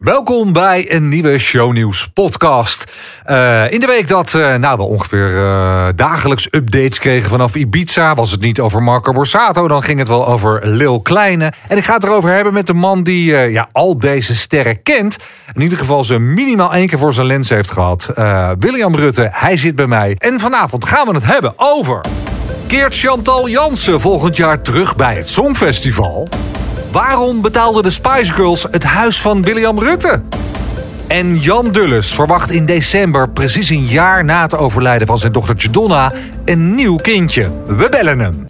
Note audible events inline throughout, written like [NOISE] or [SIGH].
Welkom bij een nieuwe Shownieuws podcast. Uh, in de week dat uh, nou, we ongeveer uh, dagelijks updates kregen vanaf Ibiza... was het niet over Marco Borsato, dan ging het wel over Lil Kleine. En ik ga het erover hebben met de man die ja, al deze sterren kent. In ieder geval ze minimaal één keer voor zijn lens heeft gehad. William Rutte, hij zit bij mij. En vanavond gaan we het hebben over... Keert Chantal Jansen volgend jaar terug bij het Songfestival... Waarom betaalden de Spice Girls het huis van William Rutte? En Jan Dulles verwacht in december, precies een jaar na het overlijden van zijn dochtertje Donna, een nieuw kindje. We bellen hem.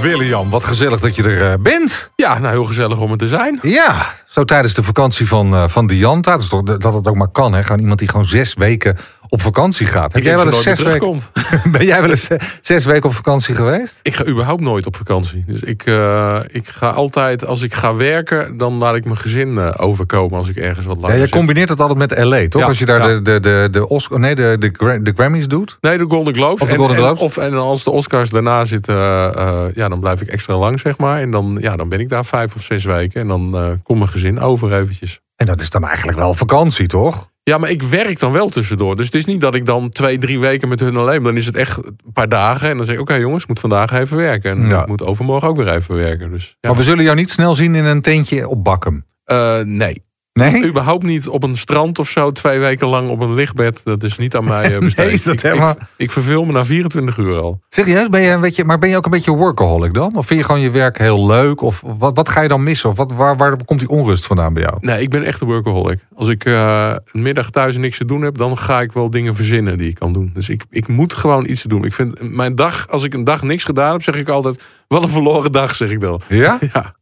William, wat gezellig dat je er eh, bent. Ja, nou heel gezellig om er te zijn. Ja, zo tijdens de vakantie van, uh, van Dianta. Dat, is toch, dat het ook maar kan, hè? Gewoon iemand die gewoon zes weken op vakantie gaat. Heb jij wel eens zes weken? [LAUGHS] ben jij wel eens zes weken op vakantie geweest? Ik ga überhaupt nooit op vakantie. Dus ik, uh, ik ga altijd, als ik ga werken, dan laat ik mijn gezin uh, overkomen als ik ergens wat langer ja, Je combineert het altijd met LA, toch? Ja, als je daar ja. de, de, de, de, Oscar, nee, de, de, de Grammys doet? Nee, de Golden Globes. Of de Golden en, Globes. En, of, en als de Oscars daarna zitten, uh, ja, dan blijf ik extra lang, zeg maar. En dan, ja, dan ben ik daar vijf of zes weken. En dan komt mijn gezin over eventjes. En dat is dan eigenlijk wel vakantie, toch? Ja, maar ik werk dan wel tussendoor. Dus het is niet dat ik dan twee, drie weken met hun alleen. Dan is het echt een paar dagen. En dan zeg ik, oké okay, jongens, ik moet vandaag even werken. En Ja. ik moet overmorgen ook weer even werken. Dus, ja. Maar we zullen jou niet snel zien in een tentje op Bakkum. Uh, nee. Nee? Überhaupt niet op een strand of zo, twee weken lang op een lichtbed. Dat is niet aan mij uh, besteed. [LAUGHS] Nee, is dat ik, helemaal- ik, ik verveel me na 24 uur al. Serieus? Ben je een beetje, maar ben je ook een beetje workaholic dan? Of vind je gewoon je werk heel leuk? Of wat, wat ga je dan missen? Of wat, waar, waar komt die onrust vandaan bij jou? Nee, ik ben echt een workaholic. Als ik uh, een middag thuis niks te doen heb, dan ga ik wel dingen verzinnen die ik kan doen. Dus ik, ik moet gewoon iets te doen. Ik vind mijn dag, als ik een dag niks gedaan heb, zeg ik altijd, wat een verloren dag, zeg ik dan. Ja? [LAUGHS] Ja.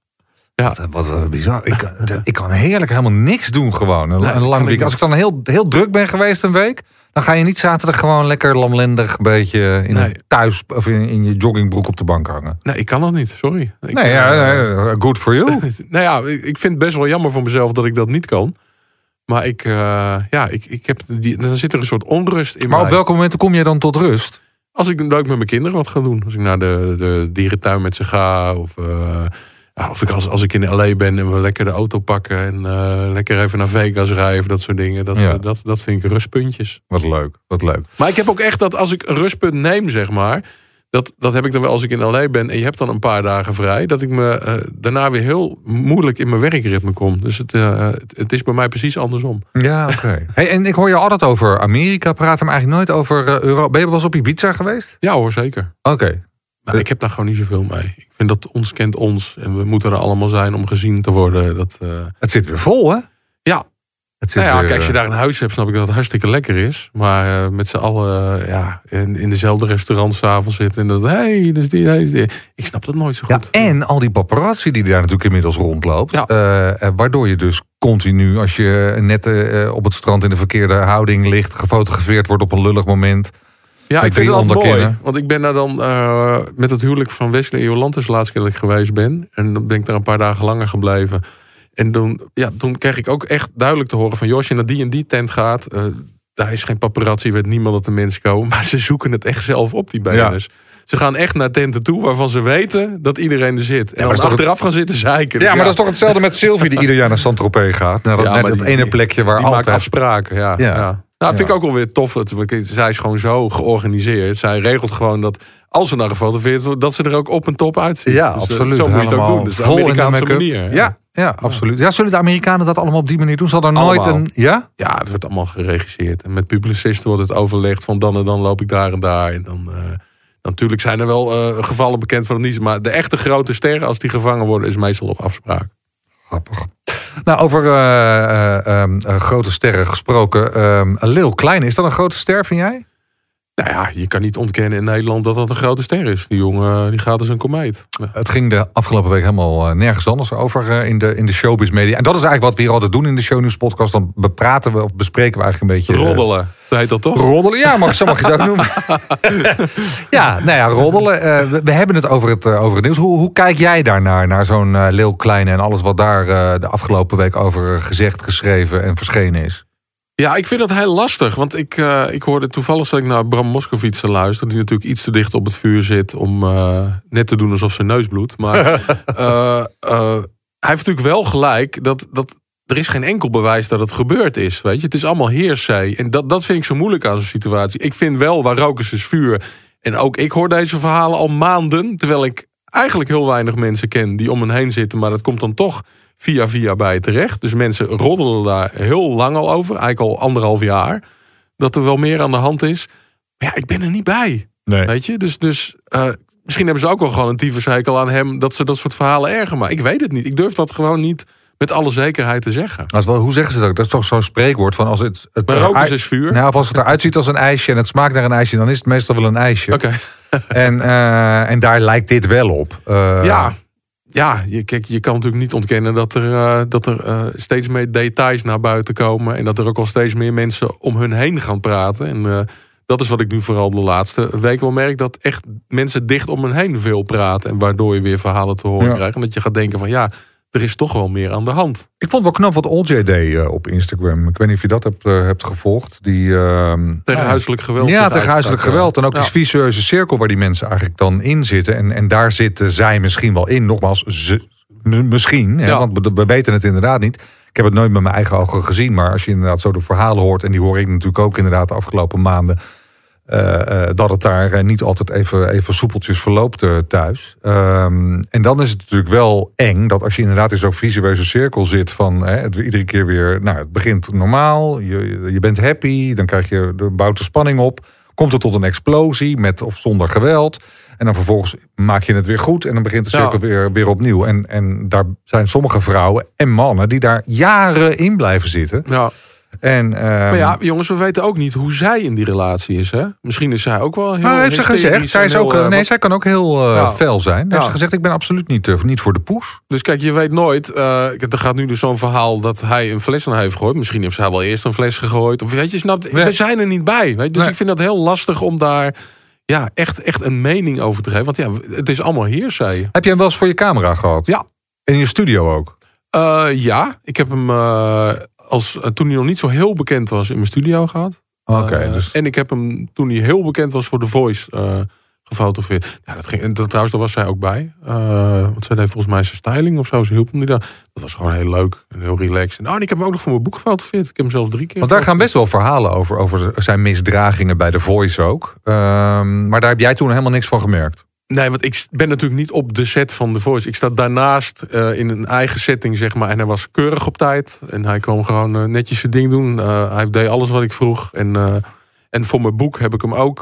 Ja. Wat, wat uh, bizar. Ik, kan- [LAUGHS] ik kan heerlijk helemaal niks doen gewoon. Een, lang week. Als ik dan heel, heel druk ben geweest een week... dan ga je niet zaterdag gewoon lekker lamlendig... een beetje in Nee. thuis of in, in je joggingbroek op de bank hangen. Nee, ik kan dat niet, sorry. Ik, nee, ja, uh, nee, good for you. [LAUGHS] nou ja, ik vind het best wel jammer voor mezelf dat ik dat niet kan. Maar ik, uh, ja, ik, ik heb die, dan zit er een soort onrust in Maar mij. op welke momenten kom je dan tot rust? Als ik dat ik met mijn kinderen wat ga doen. Als ik naar de, de dierentuin met ze ga. Of, ja, of ik als, als ik in LA ben en we lekker de auto pakken. En uh, lekker even naar Vegas rijden. Of dat soort dingen. Dat, Ja. dat, dat vind ik rustpuntjes. Wat leuk, wat leuk. Maar ik heb ook echt dat als ik een rustpunt neem, zeg maar. Dat, dat heb ik dan wel als ik in LA ben en je hebt dan een paar dagen vrij. Dat ik me uh, daarna weer heel moeilijk in mijn werkritme kom. Dus het, uh, het, het is bij mij precies andersom. Ja, oké. [LAUGHS] Hey, en ik hoor je altijd over Amerika praten, maar eigenlijk nooit over Europa. Ben je wel eens op Ibiza geweest? Ja hoor, zeker. Oké. Maar ik heb daar gewoon niet zoveel mee. Ik vind dat ons kent ons. En we moeten er allemaal zijn om gezien te worden. Dat, uh... Het zit weer vol, hè? Ja. Het zit Nou ja, weer, kijk, als je eh, daar een huis hebt, snap ik dat het hartstikke lekker is. Maar uh, met z'n allen uh, ja, in, in dezelfde restaurant s'avonds zitten. En dat, hé, hey, dus die, hey, die. Ik snap dat nooit zo Ja, goed. en al die paparazzi die daar natuurlijk inmiddels rondloopt. Ja. eh, waardoor je dus continu, als je net eh, op het strand in de verkeerde houding ligt, gefotografeerd wordt op een lullig moment. Ja, ik vind dat mooi. Want ik ben daar dan uh, met het huwelijk van Wesley en Jolantes de laatste keer dat ik geweest ben. En dan ben ik daar een paar dagen langer gebleven. En toen, ja, toen kreeg ik ook echt duidelijk te horen van... joh, als je naar die en die tent gaat... Uh, daar is geen paparazzi, weet niemand dat de mensen komen. [LAUGHS] Maar ze zoeken het echt zelf op, die BN'ers. Ze gaan echt naar tenten toe waarvan ze weten dat iedereen er zit. En is toch achteraf gaan zitten zeiken. Ja, maar dat is toch hetzelfde met Sylvie die ieder jaar naar Saint-Tropez gaat. Naar, dat- Ja, naar maar dat die- ene plekje waar Die maakt altijd... afspraken, ja. Nou, dat vind ik ook wel weer tof. Dat, zij is gewoon zo georganiseerd. Zij regelt gewoon dat als ze naar gefotografeerd wordt... dat ze er ook op en top uitziet. Ja, Dus, eh, absoluut. Zo moet je het ook doen. Dus de Amerikaanse manier. Ja, ja, absoluut. Ja, zullen de Amerikanen dat allemaal op die manier doen? Zal er nooit Allemaal. een... Ja? Ja, dat wordt allemaal geregisseerd. En met publicisten wordt het overlegd van dan en dan loop ik daar en daar. En dan, uh, natuurlijk zijn er wel uh, gevallen bekend van het niet. Maar de echte grote sterren, als die gevangen worden, is meestal op afspraak. Grappig. Nou, over uh, uh, um, grote sterren gesproken. Um, Lil Klein, is dat een grote ster, vind jij? Nou ja, je kan niet ontkennen in Nederland dat dat een grote ster is. Die jongen die gaat als een komeet. Ja. Het ging de afgelopen week helemaal uh, nergens anders over uh, in, de, in de showbiz media. En dat is eigenlijk wat we hier altijd doen in de Shownieuws podcast. Dan bepraten we of bespreken we eigenlijk een beetje... Roddelen, dat heet dat toch? Roddelen, ja, mag, zo mag je ook [LAUGHS] noemen. ja, nou ja, roddelen. Uh, we, we, hebben het over het, over het nieuws. Hoe, hoe kijk jij daarnaar, naar zo'n Lil Kleine... en alles wat daar de afgelopen week over gezegd, geschreven en verschenen is? Ja, ik vind dat heel lastig. Want ik, uh, ik hoorde toevallig dat ik naar Bram Moskowitz luister. Die natuurlijk iets te dicht op het vuur zit. Om uh, net te doen alsof zijn neus bloedt. Maar uh, [LAUGHS] hij heeft natuurlijk wel gelijk dat, dat er is geen enkel bewijs dat het gebeurd is. Weet je? Het is allemaal heersij. En dat, dat vind ik zo moeilijk aan zo'n situatie. Ik vind wel waar rook is, is vuur. En ook ik hoor deze verhalen al maanden. Terwijl ik eigenlijk heel weinig mensen ken die om me heen zitten. Maar dat komt dan toch via via bij terecht. Dus mensen roddelen daar heel lang al over. Eigenlijk al anderhalf jaar. Dat er wel meer aan de hand is. Maar ja, ik ben er niet bij. Nee. Weet je? Dus, dus uh, misschien hebben ze ook wel gewoon een tyfushekel aan hem. Dat ze dat soort verhalen erger maken. Ik weet het niet. Ik durf dat gewoon niet met alle zekerheid te zeggen. Als wel, hoe zeggen ze dat? Dat is toch zo'n spreekwoord van als het. het maar rook is, is vuur. Nou, of als het eruit ziet als een ijsje en het smaakt naar een ijsje, dan is het meestal wel een ijsje. Oké. [LAUGHS] en, uh, en daar lijkt dit wel op. Uh, ja. Ja, je, kijk, je kan natuurlijk niet ontkennen dat er, uh, dat er uh, steeds meer details naar buiten komen. En dat er ook al steeds meer mensen om hun heen gaan praten. En uh, dat is wat ik nu vooral de laatste weken wel merk. Dat echt mensen dicht om hen heen veel praten. En waardoor je weer verhalen te horen ja. krijgt. En dat je gaat denken van ja, er is toch wel meer aan de hand. Ik vond het wel knap wat Olj deed uh, op Instagram. Ik weet niet of je dat hebt, uh, hebt gevolgd. Die, uh, tegen huiselijk geweld. Ja, tegen huiselijk geweld. En ook ja. die vicieuze cirkel waar die mensen eigenlijk dan in zitten. En, en daar zitten zij misschien wel in. Nogmaals, ze, misschien. Hè, ja. Want we weten het inderdaad niet. Ik heb het nooit met mijn eigen ogen gezien. Maar als je inderdaad zo de verhalen hoort. En die hoor ik natuurlijk ook inderdaad de afgelopen maanden. Uh, uh, dat het daar uh, niet altijd even, even soepeltjes verloopt thuis. Um, en dan is het natuurlijk wel eng dat als je inderdaad in zo'n visueuze cirkel zit van het, iedere keer weer, nou het begint normaal, je, je bent happy, dan krijg je, de bouwt de spanning op, komt het tot een explosie met of zonder geweld. En dan vervolgens maak je het weer goed en dan begint de cirkel weer, weer opnieuw. En, en daar zijn sommige vrouwen en mannen die daar jaren in blijven zitten. Ja. En, um, maar ja, jongens, we weten ook niet hoe zij in die relatie is. Hè? Misschien is zij ook wel heel. Nou, heeft ze gezegd. Zij, is heel, ook, uh, nee, zij kan ook heel uh, ja. fel zijn. Heeft ze gezegd: Ik ben absoluut niet, niet voor de poes. Dus kijk, je weet nooit. er gaat nu dus zo'n verhaal dat hij een fles aan heeft gegooid. Misschien heeft zij wel eerst een fles gegooid. Of weet je, snapt, nee. we zijn er niet bij. Weet? Dus nee. ik vind dat heel lastig om daar. Ja, echt, echt een mening over te geven. Want ja, het is allemaal heersij. Heb jij hem wel eens voor je camera gehad? Ja. In je studio ook? ja, ik heb hem als, uh, toen hij nog niet zo heel bekend was in mijn studio gehad. Oké. Okay, uh, dus... En ik heb hem toen hij heel bekend was voor The Voice uh, gefotografeerd. Ja, dat ging, en dat, trouwens, daar was zij ook bij. want zij deed volgens mij zijn styling of zo. Ze hielp hem niet daar. Dat was gewoon heel leuk en heel relaxed. En, oh, en ik heb hem ook nog voor mijn boek gefotografeerd. Ik heb hem zelfs drie keer. Want daar gaan best wel verhalen over. Over zijn misdragingen bij The Voice ook. Um, maar daar heb jij toen helemaal niks van gemerkt. Nee, want ik ben natuurlijk niet op de set van The Voice. Ik sta daarnaast uh, in een eigen setting, zeg maar. En hij was keurig op tijd. En hij kwam gewoon uh, netjes zijn ding doen. Uh, hij deed alles wat ik vroeg. En, en voor mijn boek heb ik hem ook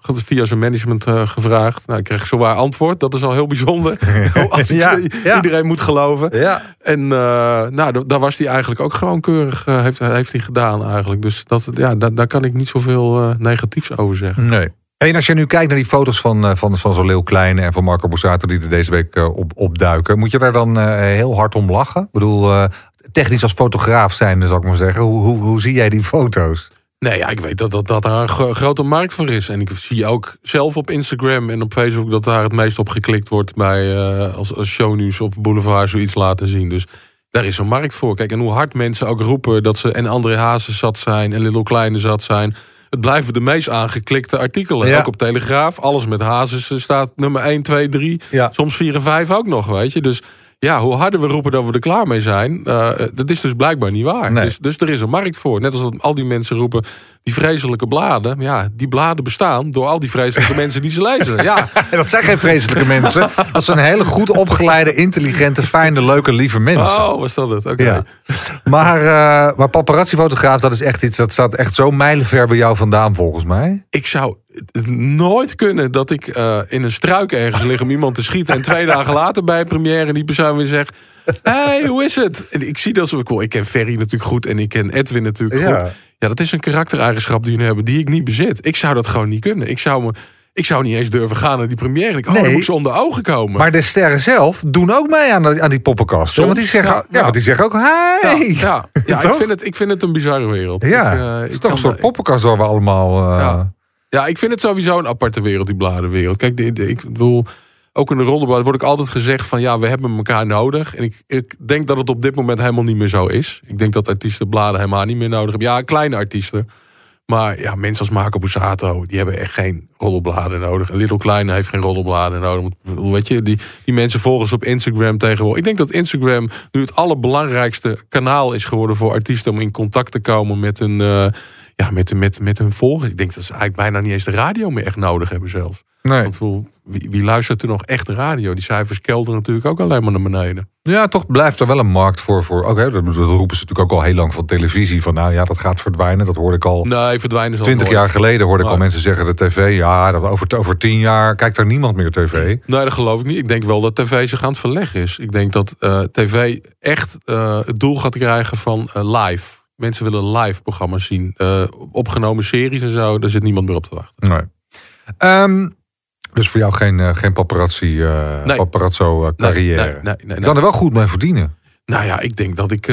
via zijn management gevraagd. Nou, ik kreeg zowaar antwoord. Dat is al heel bijzonder. [LAUGHS] [LAUGHS] Als ik ja, ja. iedereen moet geloven. Ja. En nou, daar was hij eigenlijk ook gewoon keurig. heeft, heeft hij gedaan eigenlijk. Dus dat, ja, daar, daar kan ik niet zoveel negatiefs over zeggen. Nee. En als je nu kijkt naar die foto's van, van, van zo'n Leeuw Kleine en van Marco Borsato die er deze week op, opduiken, moet je daar dan uh, heel hard om lachen? Ik bedoel, technisch als fotograaf zijn, zou ik maar zeggen. Hoe, hoe, hoe zie jij die foto's? Nee, ja, ik weet dat, dat, dat daar een gro grote markt voor is. En ik zie ook zelf op Instagram en op Facebook dat daar het meest op geklikt wordt bij als, als shownieuws of boulevard zoiets laten zien. Dus daar is een markt voor. Kijk, en hoe hard mensen ook roepen dat ze en André Hazes zat zijn en Little Kleine zat zijn het blijven de meest aangeklikte artikelen. Ja. Ook op Telegraaf. Alles met Hazes staat nummer 1, 2, 3. Ja. Soms 4 en 5 ook nog, weet je. Dus ja, hoe harder we roepen dat we er klaar mee zijn... Uh, dat is dus blijkbaar niet waar. Nee. Dus, dus er is een markt voor. Net als dat al die mensen roepen... die vreselijke bladen. Ja, die bladen bestaan door al die vreselijke [LAUGHS] mensen die ze lezen. Ja. [LAUGHS] dat zijn geen vreselijke mensen. Dat zijn hele goed opgeleide, intelligente, fijne, leuke, lieve mensen. Oh, was dat het? Oké. Okay. Ja. Maar, uh, maar paparazzi-fotograaf, dat is echt iets... dat staat echt zo mijlenver bij jou vandaan, volgens mij. Ik zou nooit kunnen dat ik uh, in een struik ergens lig om iemand te schieten. En twee dagen later bij een première die persoon weer zegt. hey, hoe is het? En ik zie dat zo cool. Ik ken Ferry natuurlijk goed en ik ken Edwin natuurlijk ja. goed. Ja, dat is een karaktereigenschap die jullie hebben die ik niet bezit. Ik zou dat gewoon niet kunnen. Ik zou me. Ik zou niet eens durven gaan naar die première. Ik, oh, nee, dan moet ze onder ogen komen. Maar de sterren zelf doen ook mee aan, aan die poppenkast. Want die zeggen, ja, ja. Want die zeggen ook, hey. Ja, ja, [LAUGHS] ik, vind het, ik vind het een bizarre wereld. Ja, ik, uh, het is toch een soort poppenkast waar we allemaal... Uh... Ja. Ik vind het sowieso een aparte wereld, die bladenwereld. Kijk, ik bedoel, ook in de rollenbouw word ik altijd gezegd van ja, we hebben elkaar nodig. En ik, ik denk dat het op dit moment helemaal niet meer zo is. Ik denk dat artiesten bladen helemaal niet meer nodig hebben. Ja, kleine artiesten. Maar ja, mensen als Marco Bussato, die hebben echt geen rollenbladen nodig. Little Kleine heeft geen rollenbladen nodig. Weet je, die, die mensen volgen ze op Instagram tegenwoordig. Ik denk dat Instagram nu het allerbelangrijkste kanaal is geworden voor artiesten om in contact te komen met hun, uh, ja, met, met, met hun volgers. Ik denk dat ze eigenlijk bijna niet eens de radio meer echt nodig hebben zelfs. Nee. Want wie, wie luistert er nog echt radio? Die cijfers kelderen natuurlijk ook alleen maar naar beneden. Ja, toch blijft er wel een markt voor. voor Oké, dat, dat roepen ze natuurlijk ook al heel lang van televisie. Van nou ja, dat gaat verdwijnen. Dat hoorde ik al. Nee, verdwijnen zal Twintig jaar geleden hoorde ik al mensen zeggen de tv. Ja, dat over, over tien jaar kijkt er niemand meer tv. Nee, dat geloof ik niet. Ik denk wel dat tv zich aan het verleggen is. Ik denk dat eh, tv echt eh, het doel gaat krijgen van eh, live. Mensen willen live programma's zien. Opgenomen series en zo, daar zit niemand meer op te wachten. Nee. Ehm, dus voor jou geen, eh, geen paparazzi, eh Nee. paparazzo eh, carrière. nee, Je kan er wel goed mee verdienen. Nou ja, ik denk dat ik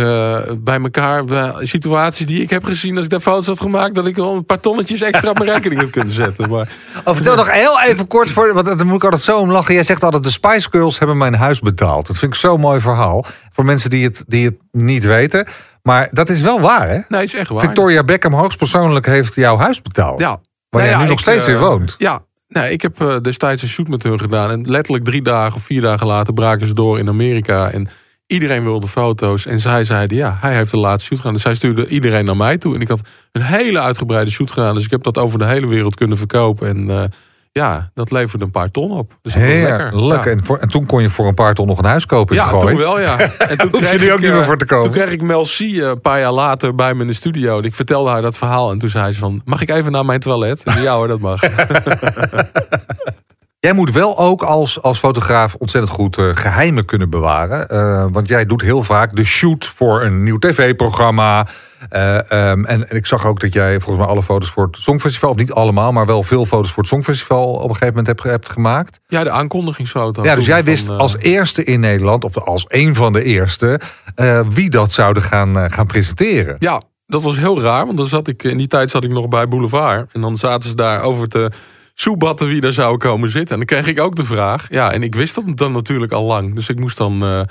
bij elkaar, bij situaties die ik heb gezien, als ik daar foto's had gemaakt, dat ik wel een paar tonnetjes extra op mijn rekening had kunnen zetten. Maar [LAUGHS] Oh, vertel nog heel even kort, voor, want daar moet ik altijd zo om lachen. Jij zegt altijd, de Spice Girls hebben mijn huis betaald. Dat vind ik zo'n mooi verhaal. Voor mensen die het, die het niet weten. Maar dat is wel waar, hè? nee, is echt waar. Victoria Beckham hoogstpersoonlijk heeft jouw huis betaald. Ja. Waar Nou jij ja, nu nog steeds in woont. Ja, nee, ik heb eh, destijds een shoot met hun gedaan. En letterlijk drie dagen of vier dagen later braken ze door in Amerika. En iedereen wilde foto's. En zij zeiden, ja, hij heeft de laatste shoot gedaan. Dus zij stuurde iedereen naar mij toe. En ik had een hele uitgebreide shoot gedaan. Dus ik heb dat over de hele wereld kunnen verkopen. En eh, ja, dat leverde een paar ton op. Dus dat was lekker. Heerlijk. Ja. En, voor, en toen kon je voor een paar ton nog een huis kopen in Ja, Gooi. toen wel, ja. [LAUGHS] En toen kreeg nu ook ik, niet meer eh, voor te komen. Toen kreeg ik Mel C eh, een paar jaar later bij me in de studio. En ik vertelde haar dat verhaal. En toen zei ze van, mag ik even naar mijn toilet? En ik ja hoor, dat mag. [LAUGHS] Jij moet wel ook als, als fotograaf ontzettend goed eh, geheimen kunnen bewaren. Eh, want jij doet heel vaak de shoot voor een nieuw tv-programma. Eh, ehm, en, en ik zag ook dat jij volgens mij alle foto's voor het Songfestival... of niet allemaal, maar wel veel foto's voor het Songfestival... op een gegeven moment hebt, hebt gemaakt. Ja, de aankondigingsfoto. Ja, dus jij wist als eerste in Nederland... of als een van de eerste... wie dat zouden gaan, gaan presenteren. Ja, dat was heel raar. Want dan zat ik, in die tijd zat ik nog bij Boulevard. En dan zaten ze daar over te soebatten wie daar zou komen zitten. En dan kreeg ik ook de vraag. Ja, en ik wist dat dan natuurlijk al lang. Dus ik moest dan... eh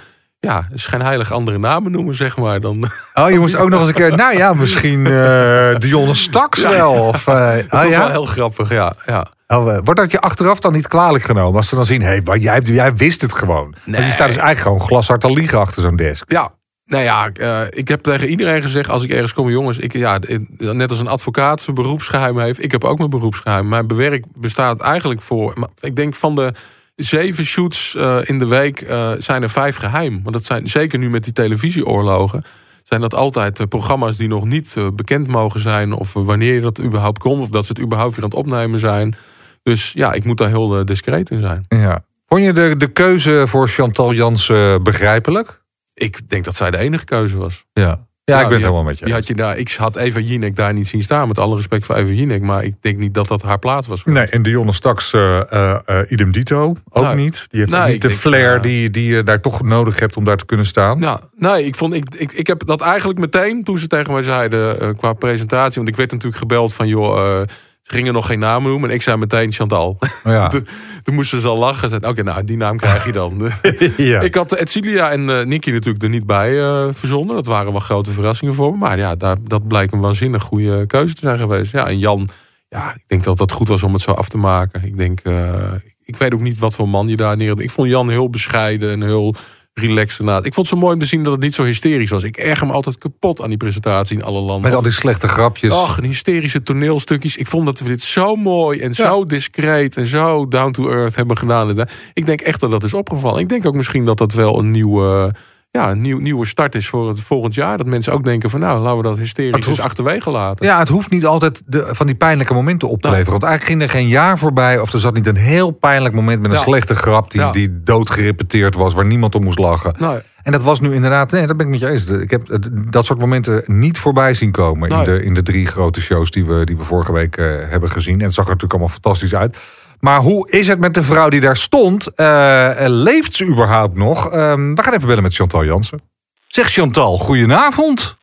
ja, schijnheilig andere namen noemen, zeg maar. Dan, [LAUGHS] Oh, je moest ook nog eens een keer... Nou ja, misschien eh Dionne Staks Ja, wel. Of, eh, [LAUGHS] dat ah, was ja? wel heel grappig, ja. ja. Oh, wordt dat je achteraf dan niet kwalijk genomen? Als ze dan zien, hé, maar jij, jij wist het gewoon. Want je staat dus eigenlijk gewoon glashard te liegen achter zo'n desk. Ja, nou ja, eh, ik heb tegen iedereen gezegd als ik ergens kom, jongens, ik, ja, net als een advocaat zijn beroepsgeheim heeft, ik heb ook mijn beroepsgeheim. Mijn bewerk bestaat eigenlijk voor, ik denk van de zeven shoots eh, in de week eh, zijn er vijf geheim. Want dat zijn zeker nu met die televisieoorlogen. Zijn dat altijd programma's die nog niet bekend mogen zijn. Of wanneer dat überhaupt komt. Of dat ze het überhaupt weer aan het opnemen zijn. Dus ja, ik moet daar heel discreet in zijn. Ja. Vond je de, de keuze voor Chantal Jansen begrijpelijk? Ik denk dat zij de enige keuze was. Ja. Ja, ik ben het helemaal met je. Die had je daar, ik had Eva Jinek daar niet zien staan. Met alle respect voor Eva Jinek. Maar ik denk niet dat dat haar plaats was. Nee, en Dionne Staks, eh, eh, idem dito, ook Nee. niet. Die heeft ook niet de denk, flair die, die je daar toch nodig hebt om daar te kunnen staan. Ja, nee, ik, vond, ik, ik, ik heb dat eigenlijk meteen toen ze tegen mij zeiden qua presentatie. Want ik werd natuurlijk gebeld van joh, ze gingen nog geen naam noemen. En ik zei meteen Chantal. Ja. [LAUGHS] toen, toen moesten ze al lachen. Oké, nou die naam krijg je dan. [LAUGHS] [LAUGHS] ja. Ik had Edcilia en eh Nicky natuurlijk er niet bij eh, verzonnen. Dat waren wel grote verrassingen voor me. Maar ja, daar, dat blijkt een waanzinnig goede keuze te zijn geweest. Ja, en Jan, ja, ik denk dat dat goed was om het zo af te maken. Ik denk, eh, ik weet ook niet wat voor man je daar neer. Ik vond Jan heel bescheiden en heel relaxed. Nou, ik vond het zo mooi om te zien dat het niet zo hysterisch was. Ik erger me altijd kapot aan die presentatie in alle landen. Met al die slechte grapjes. Ach, een hysterische toneelstukjes. Ik vond dat we dit zo mooi en zo discreet en zo down to earth hebben gedaan. Ik denk echt dat dat is opgevallen. Ik denk ook misschien dat dat wel een nieuwe, ja, een nieuw, nieuwe start is voor het volgend jaar. Dat mensen ook denken van nou, laten we dat hysterisch hoeft- eens achterwege laten. Ja, het hoeft niet altijd de, van die pijnlijke momenten op te Nou. leveren. Want eigenlijk ging er geen jaar voorbij... of er zat niet een heel pijnlijk moment met een Ja. slechte grap... die, Ja. die doodgerepeteerd was, waar niemand om moest lachen. Nou, En dat was nu inderdaad... Nee, dat ben ik met je eens. Ik heb dat soort momenten niet voorbij zien komen... in, de, in de drie grote shows die we, die we vorige week eh, hebben gezien. En het zag er natuurlijk allemaal fantastisch uit. Maar hoe is het met de vrouw die daar stond? Eh, eh, leeft ze überhaupt nog? Ehm, we gaan even bellen met Chantal Jansen. Zeg Chantal, goedenavond.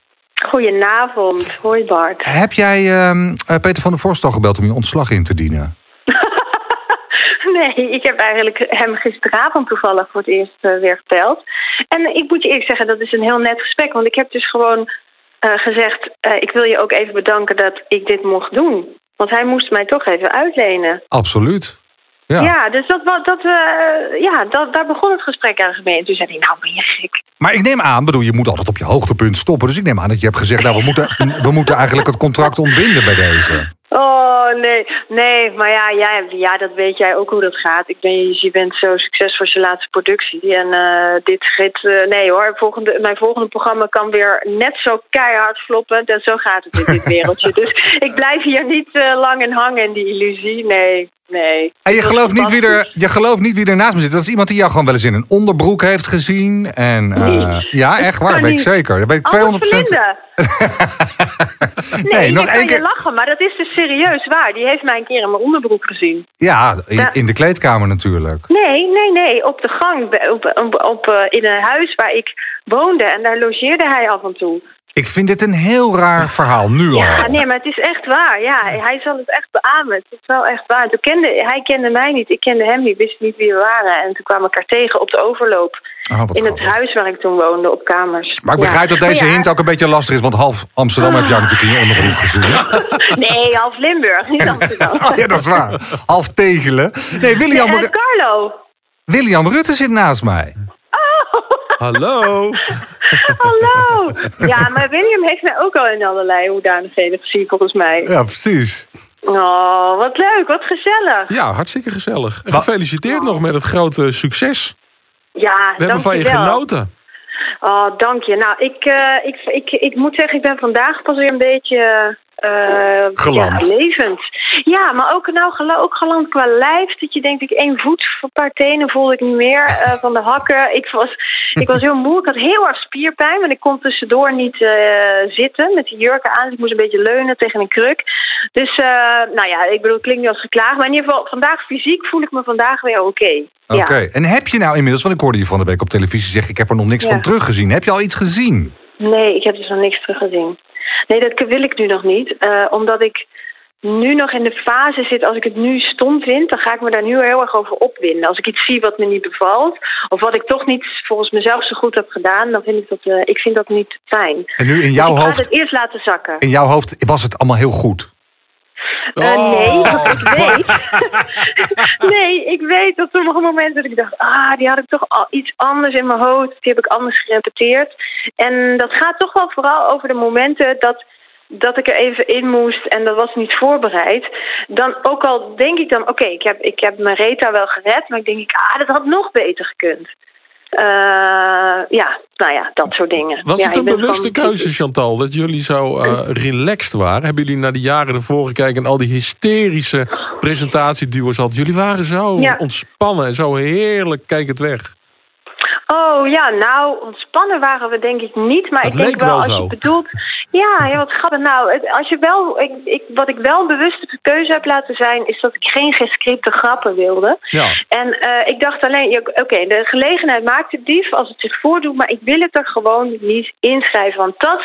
Goedenavond, hoi Bart. Heb jij ehm, eh, Peter van der Vorst al gebeld om je ontslag in te dienen? [LAUGHS] Nee, ik heb eigenlijk hem gisteravond toevallig voor het eerst weer verteld. En ik moet je eerlijk zeggen, dat is een heel net gesprek. Want ik heb dus gewoon gezegd, ik wil je ook even bedanken dat ik dit mocht doen. Want hij moest mij toch even uitlenen. Absoluut. Ja. Ja, dus dat, dat, eh, ja dat, daar begon het gesprek eigenlijk mee. En toen zei hij, nou ben je gek. Maar ik neem aan, bedoel, je moet altijd op je hoogtepunt stoppen. Dus ik neem aan dat je hebt gezegd, nou, we moeten, we moeten eigenlijk het contract ontbinden bij deze. Oh, nee. Nee, maar ja, jij, ja, dat weet jij ook hoe dat gaat. Ik ben, je bent zo succesvol als je laatste productie. En eh, dit gaat... eh, nee hoor, volgende, mijn volgende programma kan weer net zo keihard floppen. En zo gaat het in dit wereldje. [LAUGHS] dus ik blijf hier niet eh, lang in hangen in die illusie. Nee, nee. En je gelooft, niet wie er, je gelooft niet wie er naast me zit. Dat is iemand die jou gewoon wel eens in een onderbroek heeft gezien. En, eh, ja, echt waar, weet ik zeker. Dat weet ik Albert 200%. Verlinde. Nee, nee, nog één kan je keer. lachen, maar dat is dus serieus waar. Die heeft mij een keer in mijn onderbroek gezien. Ja, in, de kleedkamer natuurlijk. Nee, nee, nee. Op de gang, op, op, op, eh, in een huis waar ik woonde. En daar logeerde hij af en toe. Ik vind dit een heel raar verhaal, nu al. Ja, nee, maar het is echt waar. Ja, hij zal het echt beamen. Het is wel echt waar. Toen kende, hij kende mij niet, ik kende hem niet, wist niet wie we waren. En toen kwamen we elkaar tegen op de overloop. Oh, In het huis waar ik toen woonde, op kamers. Maar ik Ja. begrijp dat deze ja, hint ook een beetje lastig is, want half Amsterdam heb jij natuurlijk in je onderbroek gezien. [LAUGHS] Nee, half Limburg, niet [LAUGHS] Amsterdam. Oh, ja, dat is waar. Half tegelen. Nee, William, Eh, Carlo. William Rutte zit naast mij. Hallo. [LAUGHS] [LAUGHS] Hallo! Ja, maar William heeft mij ook al in allerlei hoedanigheden gezien, volgens mij. Ja, precies. Oh, wat leuk, wat gezellig. Ja, hartstikke gezellig. En gefeliciteerd nog met het grote succes. Ja, We hebben van je genoten. Oh, dank je. Nou, ik, eh, ik, ik, ik moet zeggen, ik ben vandaag pas weer een beetje... eh, Geland. Ja, levend. Ja, maar ook, nou, ook geland qua lijf. Dat je denkt, ik één voet, een paar tenen voelde ik niet meer eh, [LAUGHS] van de hakken. Ik was, ik was heel moe. Ik had heel erg spierpijn, want ik kon tussendoor niet eh, zitten met die jurken aan. Dus ik moest een beetje leunen tegen een kruk. Dus, nou ja, ik bedoel, het klinkt niet als geklaagd. Maar in ieder geval, vandaag fysiek voel ik me vandaag weer oké. Oké. Ja. En heb je nou inmiddels, want ik hoorde je van de week op televisie zeggen, ik heb er nog niks Ja. van teruggezien. Heb je al iets gezien? Nee, ik heb dus nog niks teruggezien. Nee, dat wil ik nu nog niet. eh, omdat ik nu nog in de fase zit, als ik het nu stom vind, dan ga ik me daar nu heel erg over opwinden. Als ik iets zie wat me niet bevalt, of wat ik toch niet volgens mezelf zo goed heb gedaan, dan vind ik dat, eh, ik vind dat niet fijn. En nu in Dus jouw ik ga hoofd, het eerst laten zakken. in jouw hoofd was het allemaal heel goed. Oh, nee, want ik [LAUGHS] weet. [LAUGHS] nee, ik weet dat sommige momenten dat ik dacht, ah, die had ik toch al iets anders in mijn hoofd. Die heb ik anders gerepeteerd. En dat gaat toch wel vooral over de momenten dat, dat ik er even in moest en dat was niet voorbereid. Dan ook al denk ik dan, oké, ik, heb, ik heb mijn Reta wel gered, maar ik denk, ik, ah, dat had nog beter gekund. Eh, ja, nou ja, dat soort dingen. Was ja, het een bewuste gewoon- keuze, Chantal, dat jullie zo eh, relaxed waren? Hebben jullie naar de jaren ervoor gekeken en al die hysterische presentatieduo's hadden? Jullie waren zo Ja. ontspannen en zo heerlijk, kijk het weg. Oh ja, nou, ontspannen waren we denk ik niet. Maar Het ik denk wel, wel als zo. je bedoelt... Ja, ja, wat grappig. Nou, het- als je wel, ik, ik, wat ik wel bewust de keuze heb laten zijn... is dat ik geen gescripte grappen wilde. Ja. En eh, ik dacht alleen, ja, oké, de gelegenheid maakt het dief als het zich voordoet... maar ik wil het er gewoon niet inschrijven. Want dat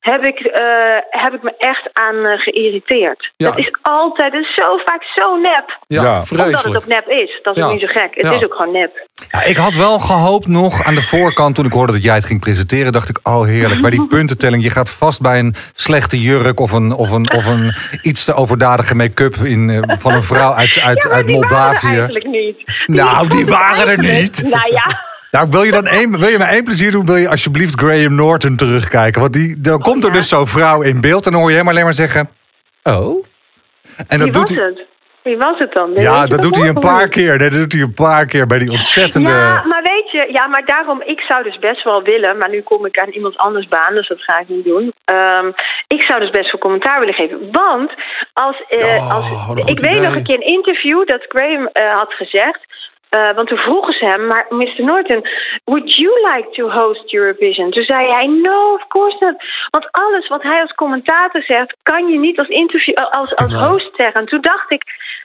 heb ik, eh, heb ik me echt aan eh, geïrriteerd. Ja. Het is altijd, is zo vaak zo nep. Ja, Ja. Omdat het ook nep is. Dat is niet zo gek. Het Ja. is ook gewoon nep. Ja, ik had wel gehoopt nog aan de voorkant, toen ik hoorde dat jij het ging presenteren, dacht ik, oh heerlijk, bij die [LAUGHS] puntentelling, je gaat vast bij een slechte jurk of een, of een, of een iets te overdadige make-up in, eh, van een vrouw uit, uit, Ja, uit Moldavië. eigenlijk niet. Nou, die waren er niet. Nou ja. Nou, wil je dan één, wil je mij één plezier doen, wil je alsjeblieft Graham Norton terugkijken. Want die, dan komt er dus zo'n vrouw in beeld en dan hoor je hem alleen maar zeggen, oh. En dat doet hij? Wie was het dan? Ja, dat doet hij een paar keer. Nee, dat doet hij een paar keer bij die ontzettende... Ja, maar weet je, ja, maar daarom, ik zou dus best wel willen, maar nu kom ik aan iemand anders baan, dus dat ga ik niet doen. Ehm, ik zou dus best wel commentaar willen geven. Want als, eh, Oh, als ik weet nog een keer een interview dat Graham eh, had gezegd. Eh, want toen vroegen ze hem, maar Mr. Norton, would you like to host Eurovision? Toen zei hij, no, of course not. Want alles wat hij als commentator zegt, kan je niet als, interview, eh, als, als host zeggen. En toen dacht ik,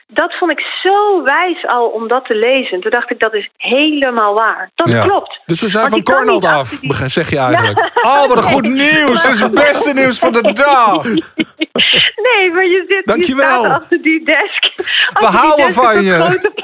dat vond ik zo wijs al om dat te lezen. Toen dacht ik, dat is helemaal waar. Dat Ja. klopt. Dus we zijn van Cornald af, achter die- zeg je eigenlijk. Oh, wat een goed [LAUGHS] nieuws. Dat is het beste nieuws van de dag. [LAUGHS] Nee, maar je zit Dankjewel. je staat achter die desk. We houden van je.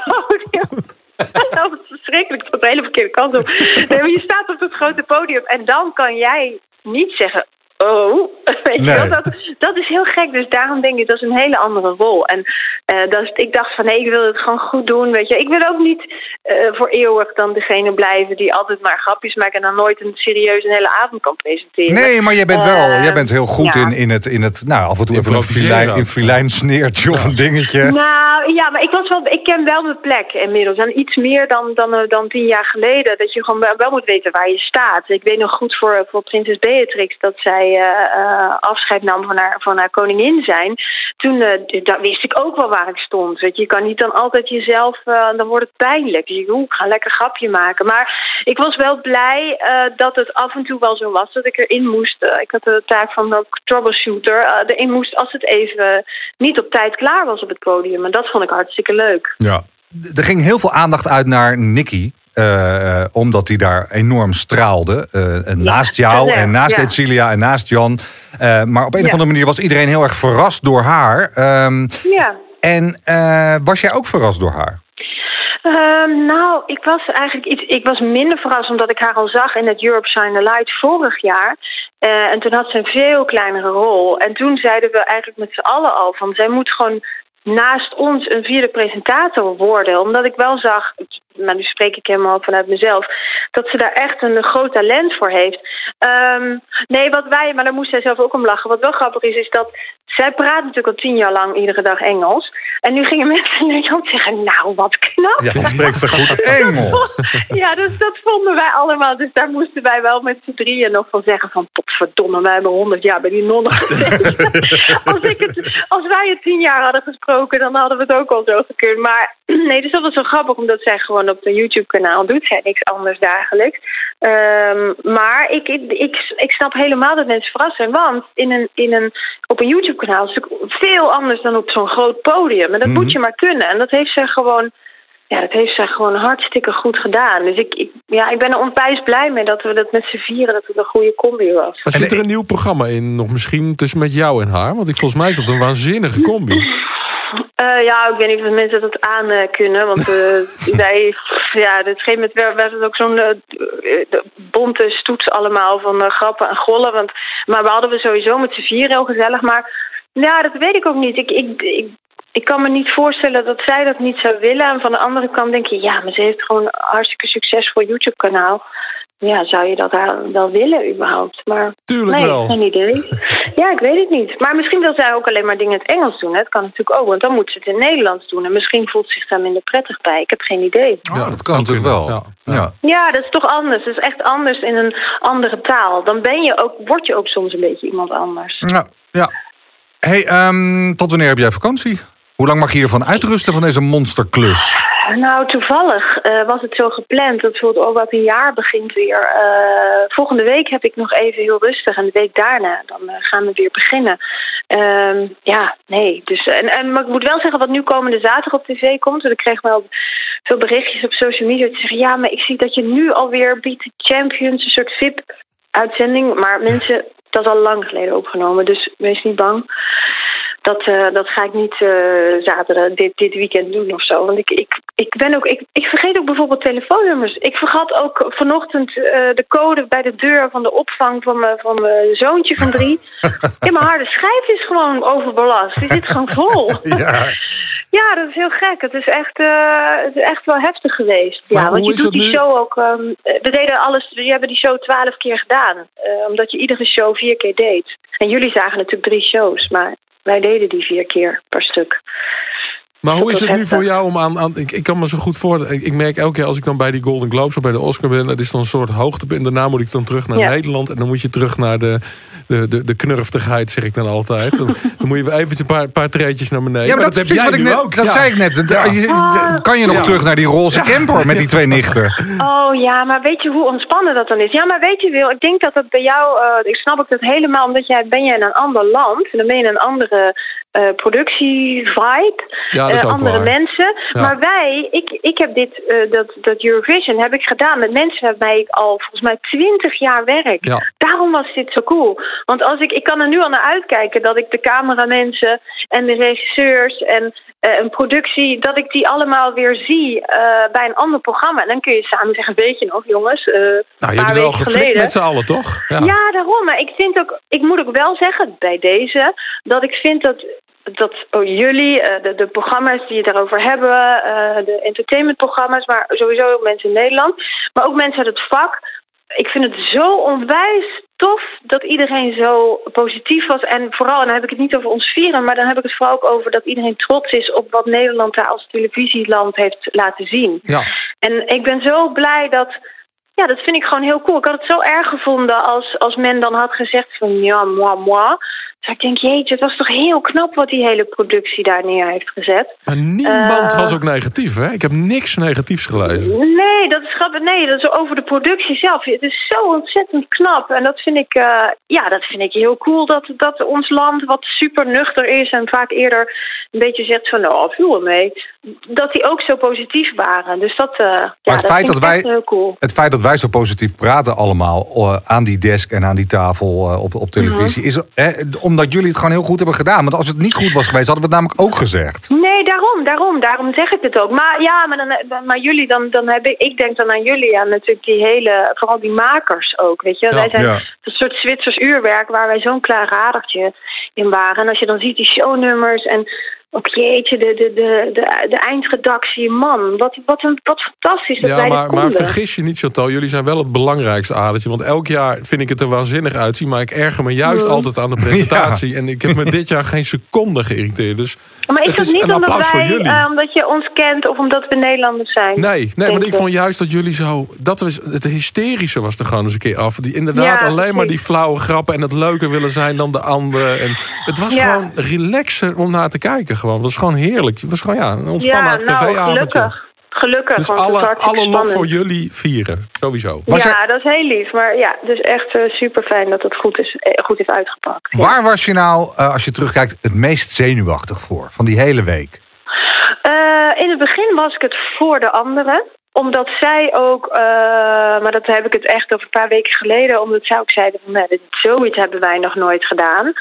[LAUGHS] Dat was verschrikkelijk. Het de hele verkeerde kant op. Nee, maar je staat op het grote podium en dan kan jij niet zeggen... Oh, [LAUGHS] weet je Nee. wel, dat, dat is heel gek. Dus daarom denk ik, dat is een hele andere rol. En eh, dat is, ik dacht van, nee, ik wil het gewoon goed doen. Weet je, ik wil ook niet eh, voor eeuwig dan degene blijven die altijd maar grapjes maakt en dan nooit een serieus een hele avond kan presenteren. Nee, maar jij bent wel, Eh, jij bent heel goed ja. in, in, het, in het, nou, af en toe even een filijn, sneertje of een dingetje. Nou ja, maar ik, was wel, ik ken wel mijn plek inmiddels. En iets meer dan, dan, dan tien jaar geleden. Dat je gewoon wel, wel moet weten waar je staat. Ik weet nog goed voor, voor prinses Beatrix dat zij eh, eh, afscheid nam van haar, van haar koningin zijn. Toen eh, daar wist ik ook wel waar ik stond. Je, kan niet dan altijd jezelf, eh, dan wordt het pijnlijk. Dus ik ga lekker grapje maken. Maar ik was wel blij eh, dat het af en toe wel zo was dat ik erin moest. Ik had de taak van troubleshooter. erin moest als het even niet op tijd klaar was op het podium. En dat vond ik hartstikke leuk. Ja. Er ging heel veel aandacht uit naar Nicky. Eh, omdat hij daar enorm straalde. eh, en naast jou ja, en naast ja. Edcilia en naast Jan. Eh, maar op een of andere manier was iedereen heel erg verrast door haar. Ehm, Ja. en eh, was jij ook verrast door haar? Ehm, nou, ik was eigenlijk iets. Ik was minder verrast omdat ik haar al zag in het Europe Shine the Light vorig jaar. Eh, en toen had ze een veel kleinere rol. En toen zeiden we eigenlijk met z'n allen al van zij moet gewoon naast ons een vierde presentator worden. Omdat ik wel zag, maar nu spreek ik helemaal vanuit mezelf, dat ze daar echt een groot talent voor heeft. Ehm, nee, wat wij, maar daar moest zij zelf ook om lachen. Wat wel grappig is, is dat zij praat natuurlijk al tien jaar lang iedere dag Engels. En nu gingen [LAUGHS] mensen in Nederland zeggen, nou wat knap. Ja, dat spreekt ze goed [LAUGHS] Engels. Ja, dus dat vonden wij allemaal. Dus daar moesten wij wel met z'n drieën nog van zeggen van... potverdomme, wij hebben honderd jaar bij die nonnen [LAUGHS] gezeten. als, ik het, als wij het tien jaar hadden gesproken, dan hadden we het ook al zo gekund. Maar [CLEARS THROAT] nee, dus dat was zo grappig, omdat zij gewoon op de YouTube-kanaal doet. Zij niks anders dagelijks. Ehm, maar ik, ik, ik, ik snap helemaal dat mensen verrast zijn. Want in een, in een, op een YouTube-kanaal is het natuurlijk veel anders dan op zo'n groot podium. En dat moet je maar kunnen. En dat heeft zij gewoon... Ja, dat heeft zij gewoon hartstikke goed gedaan. Dus ik, ik, ja, ik ben er onwijs blij mee dat we dat met z'n vieren, dat het een goede combi was. Maar zit er een nieuw programma in, nog misschien tussen met jou en haar? Want ik, volgens mij is dat een waanzinnige combi. [LAUGHS] Eh, ja, ik weet niet of mensen dat aan eh, kunnen. Want eh [LAUGHS] wij, ja, op een gegeven moment werd, het ook zo'n bonte stoets allemaal van grappen en gollen. Want, maar we hadden we sowieso met z'n vieren heel gezellig. Maar ja, dat weet ik ook niet. Ik, ik, ik, ik kan me niet voorstellen dat zij dat niet zou willen. En van de andere kant denk je, ja, maar ze heeft gewoon een hartstikke succesvol YouTube-kanaal. Ja, zou je dat wel willen überhaupt? Maar Tuurlijk nee, wel. geen idee. [LAUGHS] Ja, ik weet het niet. Maar misschien wil zij ook alleen maar dingen in het Engels doen. hè. Dat kan natuurlijk ook, want dan moet ze het in het Nederlands doen. En misschien voelt ze zich daar minder prettig bij. Ik heb geen idee. Oh, dat kan natuurlijk wel. Ja. Ja. Ja, dat is toch anders. Dat is echt anders in een andere taal. Dan ben je ook, word je ook soms een beetje iemand anders. Ja. ja. Hey, ehm, tot wanneer heb jij vakantie? Hoe lang mag je hiervan uitrusten van deze monsterklus? Nou, toevallig eh, was het zo gepland dat bijvoorbeeld ook wat een jaar begint weer. Eh, volgende week heb ik nog even heel rustig en de week daarna dan eh, gaan we weer beginnen. Ehm, ja, nee. Dus, en, en, maar ik moet wel zeggen wat nu komende zaterdag op tv komt. Want ik kreeg wel veel berichtjes op social media te zeggen... ja, maar ik zie dat je nu alweer the Champions, een soort VIP-uitzending... maar mensen, dat is al lang geleden opgenomen, dus wees niet bang. Dat, eh, dat ga ik niet eh, zaterdag dit, dit weekend doen of zo. Want ik, ik, ik ben ook. Ik, ik vergeet ook bijvoorbeeld telefoonnummers. Ik vergat ook vanochtend eh, de code bij de deur van de opvang van mijn, van mijn zoontje van drie. [LAUGHS] ja, mijn harde schijf is gewoon overbelast. Die zit gewoon vol. [LAUGHS] Ja. [LAUGHS] Ja, dat is heel gek. Het is echt, het is echt wel heftig geweest. Maar ja, want je doet die nu? show ook. ehm, eh, we deden alles. We hebben die show twaalf keer gedaan. omdat je iedere show vier keer deed. En jullie zagen natuurlijk drie shows, maar wij deden die vier keer per stuk. Maar hoe is Dat het nu voor jou om aan... aan ik, ik kan me zo goed voor... Ik, ik merk elke keer als ik dan bij die Golden Globes of bij de Oscar ben... het is dan een soort hoogtepunt. Daarna moet ik dan terug naar Ja. Nederland. En dan moet je terug naar de, de, de, de knurftigheid, zeg ik dan altijd. Dan, dan moet je eventjes een paar, paar treetjes naar beneden. Ja, maar, dat, heb is precies jij wat ik nu net, ook. dat Ja. zei ik net. Ja. Je- Kan je nog Ja. terug naar die roze camper met die twee nichten? [LAUGHS] Oh ja, maar weet je hoe ontspannen dat dan is? Ja, maar weet je Wil, ik denk dat dat bij jou, eh, ik snap ik dat helemaal, omdat jij ben je in een ander land en dan ben je in een andere eh productie-vibe. Ja, dat dat is eh, ook andere waar. mensen. Ja. Maar wij, ik, ik heb dit, eh, dat, dat Eurovision heb ik gedaan met mensen waarmee ik al volgens mij twintig jaar werk. Ja. Daarom was dit zo cool. Want als ik, ik kan er nu al naar uitkijken dat ik de cameramensen en de regisseurs en eh, een productie, dat ik die allemaal weer zie bij een ander programma. En dan kun je samen zeggen, weet je nog jongens, Nou, je hebt het wel geflikt met z'n allen, toch? Ja. daarom. Maar ik vind ook, ik moet ook wel zeggen bij deze, dat ik vind dat, dat oh, jullie, eh, de, de programma's die het daarover hebben, eh, de entertainmentprogramma's, maar sowieso ook mensen in Nederland, maar ook mensen uit het vak. Ik vind het zo onwijs tof dat iedereen zo positief was. En vooral, en dan heb ik het niet over ons vieren, maar dan heb ik het vooral ook over dat iedereen trots is op wat Nederland daar als televisieland heeft laten zien. Ja. En ik ben zo blij dat. Ja, dat vind ik gewoon heel cool. Ik had het zo erg gevonden als, als men dan had gezegd van ja, moi, moi. Dus ik denk, jeetje, het was toch heel knap wat die hele productie daar neer heeft gezet. Maar niemand Eh. was ook negatief, hè? Ik heb niks negatiefs gelezen. Nee, dat is grappig. Nee, dat is over de productie zelf. Het is zo ontzettend knap. En dat vind ik, eh, ja, dat vind ik heel cool. Dat, dat ons land, wat super nuchter is en vaak eerder een beetje zegt van, nou, viel mee. Dat die ook zo positief waren. Dus dat, eh ja, het dat feit vind dat ik wij- echt heel cool. Het feit dat wij zo positief praten allemaal aan die desk en aan die tafel op, op televisie... is eh, omdat jullie het gewoon heel goed hebben gedaan. Want als het niet goed was geweest, hadden we het namelijk ook gezegd. Nee, daarom, daarom, daarom zeg ik het ook. Maar ja, maar, dan, maar jullie, dan, dan heb ik, ik denk dan aan jullie, aan natuurlijk die hele, vooral die makers ook, weet je. Ja, wij zijn ja. een soort Zwitsers uurwerk waar wij zo'n klaar radertje in waren. En als je dan ziet die shownummers en ook jeetje, de, de, de, de, de eindredactie, man, wat, wat, een, wat fantastisch dat Ja, wij maar, maar vergis je niet, Chantal. Jullie zijn wel het belangrijkste adertje. Want elk jaar vind ik het er waanzinnig uitzien. Maar ik erger me juist Mm. altijd aan de [LAUGHS] presentatie. En ik heb me dit jaar geen seconde geïrriteerd. Dus maar is het dat niet een omdat wij, jullie. eh, omdat je ons kent of omdat we Nederlanders zijn? Nee, nee want ik vond juist dat jullie zo... Dat was, het hysterische was er gewoon eens een keer af. Die inderdaad Ja, alleen maar die flauwe grappen... en het leuker willen zijn dan de anderen. En het was Ja. gewoon relaxer om naar te kijken. Gewoon. Het was gewoon heerlijk. Het was gewoon ja, een ontspannen ja, nou, tv-avondje. gelukkig. Gelukkig, Dus is alle, alle lof voor jullie vieren. Sowieso. Was ja, dat is heel lief. Maar ja, dus echt super fijn dat het goed, is, eh, goed heeft uitgepakt. Ja. Waar was je nou, eh, als je terugkijkt, het meest zenuwachtig voor? Van die hele week? Eh, in het begin was ik het voor de anderen omdat zij ook, eh, maar dat heb ik het echt over een paar weken geleden, omdat zij ook zeiden van nee, dit, zoiets hebben wij nog nooit gedaan.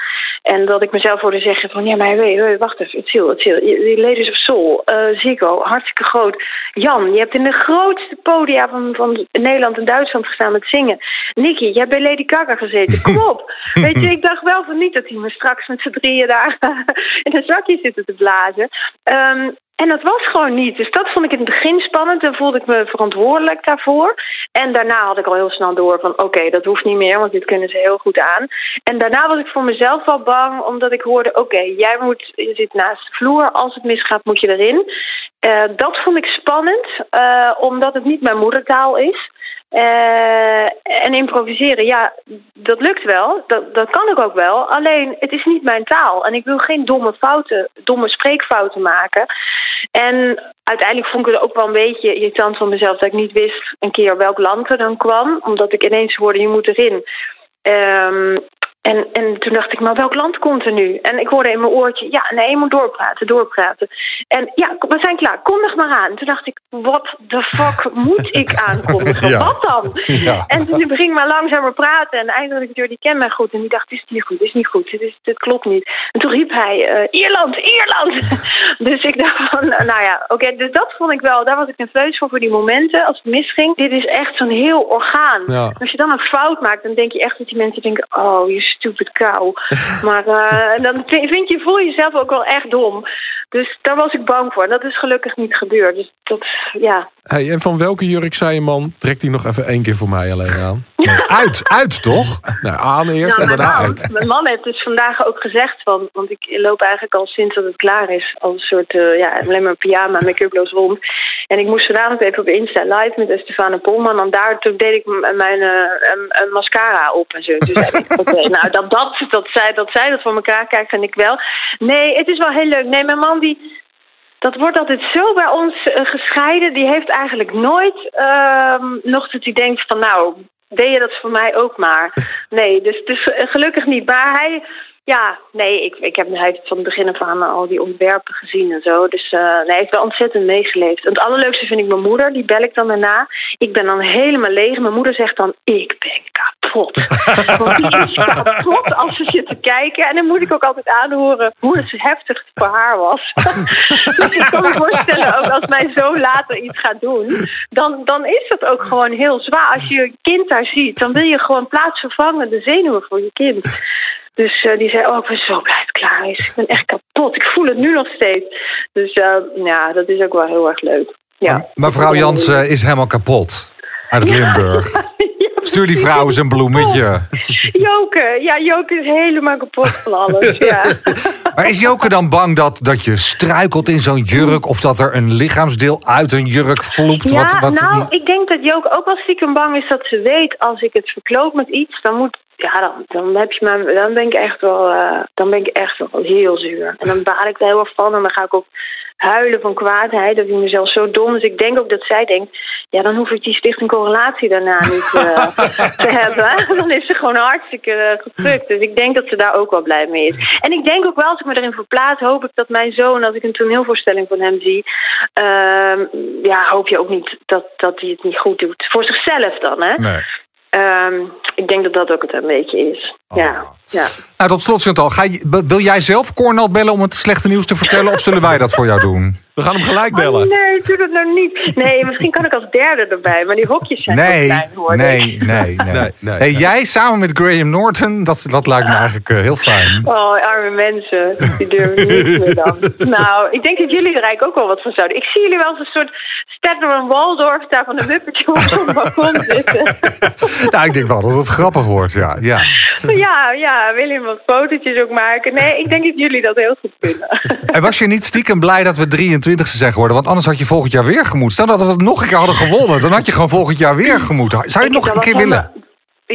En dat ik mezelf hoorde zeggen van ja, maar wait, wacht even, het is het is Die Ladies of Soul, eh Ziggo, hartstikke groot. Jan, je hebt in de grootste podia van, van Nederland en Duitsland gestaan met zingen. Nicky, je hebt bij Lady Gaga gezeten. [LAUGHS] Kom op. Weet je, ik dacht wel van niet dat hij me straks met z'n drieën daar [LAUGHS] in een zakje zitten te blazen. Ehm, en dat was gewoon niet. Dus dat vond ik in het begin spannend. En voelde ik me verantwoordelijk daarvoor. En daarna had ik al heel snel door van... oké, dat hoeft niet meer, want dit kunnen ze heel goed aan. En daarna was ik voor mezelf wel bang... omdat ik hoorde... oké, jij moet, je zit naast de vloer. Als het misgaat, moet je erin. Uh, dat vond ik spannend. Uh, omdat het niet mijn moedertaal is. Uh, en improviseren, ja, dat lukt wel. Dat, dat kan ik ook wel. Alleen, het is niet mijn taal. En ik wil geen domme fouten, domme spreekfouten maken. En uiteindelijk vond ik het ook wel een beetje irritant van mezelf... dat ik niet wist een keer welk land er dan kwam. Omdat ik ineens hoorde, je moet erin. Um, en, en toen dacht ik, maar welk land komt er nu? En ik hoorde in mijn oortje, ja, nee, je moet doorpraten, doorpraten. En ja, we zijn klaar, kondig maar aan. Toen dacht ik, wat de fuck [LAUGHS] moet ik aankondigen? Ja. Wat dan? [LAUGHS] Ja. En toen ging ik maar langzamer praten. En eindelijk door die ken mij goed. En die dacht, is het niet goed, is niet goed, dit, is, dit klopt niet. En toen riep hij, uh, Ierland, Ierland! [LAUGHS] dus ik dacht van, nou ja, oké, okay, dus dat vond ik wel, daar was ik nerveus voor, voor die momenten, als het misging. Dit is echt zo'n heel orgaan. Ja. Als je dan een fout maakt, dan denk je echt dat die mensen denken, oh, je stupid kou. [LAUGHS] maar uh, dan vind je, voel je jezelf ook wel echt dom. Dus daar was ik bang voor. En dat is gelukkig niet gebeurd. Dus dat, ja. Hey, en van welke jurk zei je man, trekt die nog even één keer voor mij alleen aan? Nee, uit, uit toch? Nou, aan eerst nou, en daarna man, uit. Mijn man heeft dus vandaag ook gezegd, van, want ik loop eigenlijk al sinds dat het klaar is, als een soort, uh, ja, alleen maar pyjama, make-uploos rond. En ik moest vanavond even op Insta live met Stefane Polman. En daar toen deed ik mijn uh, mascara op en zo. Dus [LAUGHS] oké, okay, nou dat, dat, dat, zij, dat zij dat voor elkaar kijkt, vind ik wel. Nee, het is wel heel leuk. Nee, mijn man die dat wordt altijd zo bij ons uh, gescheiden. Die heeft eigenlijk nooit uh, nog dat hij denkt van nou, deed je dat voor mij ook maar. [LAUGHS] Nee, dus, dus uh, gelukkig niet. Maar hij, Ja, nee, ik, ik heb hij heeft van het begin af aan al die ontwerpen gezien en zo. Dus uh, nee, hij heeft wel ontzettend meegeleefd. En het allerleukste vind ik mijn moeder, die bel ik dan daarna. Ik ben dan helemaal leeg. Mijn moeder zegt dan, ik ben kapot. [LAUGHS] Want die is kapot als ze zit te kijken. En dan moet ik ook altijd aanhoren hoe het heftig het voor haar was. [LAUGHS] dus ik kan me voorstellen, ook als mijn zoon later iets gaat doen, dan, dan is dat ook gewoon heel zwaar. Als je je kind daar ziet, dan wil je gewoon plaatsvervangen de zenuwen voor je kind. Dus uh, die zei, oh, ik ben zo blij dat het klaar is. Ik ben echt kapot. Ik voel het nu nog steeds. Dus uh, ja, dat is ook wel heel erg leuk. Ja. Mevrouw Jansen is helemaal kapot. Uit Limburg. [LAUGHS] Stuur die vrouw eens een bloemetje. [LAUGHS] Joke, ja, Joke is helemaal kapot van alles. Ja. [LAUGHS] maar is Joke dan bang dat, dat je struikelt in zo'n jurk... of dat er een lichaamsdeel uit een jurk vloept? Ja, wat, wat... nou, ik denk dat Joke ook wel stiekem bang is dat ze weet... als ik het verkloop met iets, dan moet ja, dan, dan, heb je me, dan ben ik echt wel, uh, dan ben ik echt wel heel zuur. En dan baal ik er heel erg van en dan ga ik ook huilen van kwaadheid. Dat ik mezelf zo dom. Dus ik denk ook dat zij denkt, ja, dan hoef ik die stichting correlatie daarna niet uh, [LAUGHS] te hebben. [LAUGHS] Dan is ze gewoon hartstikke uh, Dus ik denk dat ze daar ook wel blij mee is. En ik denk ook wel, als ik me erin verplaats, hoop ik dat mijn zoon, als ik een toneelvoorstelling van hem zie, uh, ja, hoop je ook niet dat, dat hij het niet goed doet. Voor zichzelf dan, hè? Nee. Um, ik denk dat dat ook het een beetje is. Oh. Ja, ja. Nou, tot slot, Chantal. Ga je, wil jij zelf Cornel bellen om het slechte nieuws te vertellen... of zullen wij dat voor jou doen? We gaan hem gelijk bellen. Oh, nee, doe dat nou niet. Nee, misschien kan ik als derde erbij. Maar die hokjes zijn nee, klein hoor. Nee, nee, nee. [LAUGHS] nee, nee hey, jij samen met Graham Norton, dat, dat lijkt me eigenlijk uh, heel fijn. Oh, arme mensen. Die durven niet meer dan. [LAUGHS] Nou, ik denk dat jullie er eigenlijk ook wel wat van zouden. Ik zie jullie wel als een soort Stedner en Waldorf daar van de Muppetje op zo'n balkon zitten. [LAUGHS] nou, ik denk wel dat het grappig wordt, ja. Ja, ja, ja William wat fotootjes ook maken. Nee, ik denk dat jullie dat heel goed kunnen. En was je niet stiekem blij dat we 23 zijn geworden? Want anders had je volgend jaar weer gemoet. Stel dat we het nog een keer hadden gewonnen, dan had je gewoon volgend jaar weer gemoet. Zou je het nog een keer willen?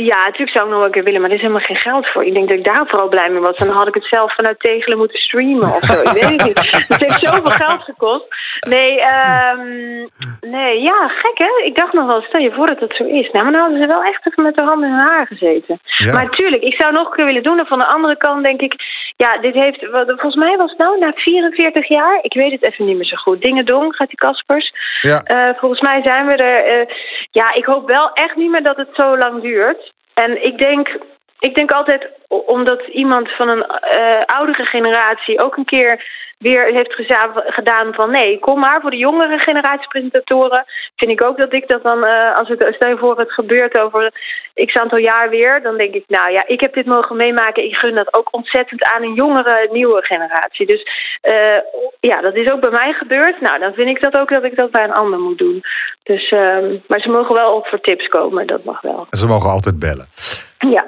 Ja, natuurlijk zou ik nog wel een keer willen, maar er is helemaal geen geld voor. Ik denk dat ik daar vooral blij mee was. Dan had ik het zelf vanuit Tegelen moeten streamen of zo. Ik weet het niet. [LAUGHS] Het heeft zoveel geld gekost. Nee, um, nee, ja, gek hè. Ik dacht nog wel, stel je voor dat het zo is. Nou, maar dan hadden ze wel echt even met de handen in hun haar gezeten. Ja. Maar tuurlijk, ik zou nog een keer willen doen. En van de andere kant denk ik, ja, dit heeft, volgens mij was het nou na 44 jaar. Ik weet het even niet meer zo goed. Dingen dong, gaat die Kaspers. Ja. Uh, volgens mij zijn we er. Uh, ja, ik hoop wel echt niet meer dat het zo lang duurt. En ik denk, ik denk altijd, omdat iemand van een uh, oudere generatie ook een keer weer heeft gedaan van nee, kom maar voor de jongere generatie presentatoren. Vind ik ook dat ik dat dan, uh, als het stel je voor het gebeurt over x aantal jaar weer, dan denk ik, nou ja, ik heb dit mogen meemaken. Ik gun dat ook ontzettend aan een jongere, nieuwe generatie. Dus uh, ja, dat is ook bij mij gebeurd. Nou, dan vind ik dat ook dat ik dat bij een ander moet doen. Dus, uh, maar ze mogen wel op voor tips komen, dat mag wel. Ze mogen altijd bellen. Ja.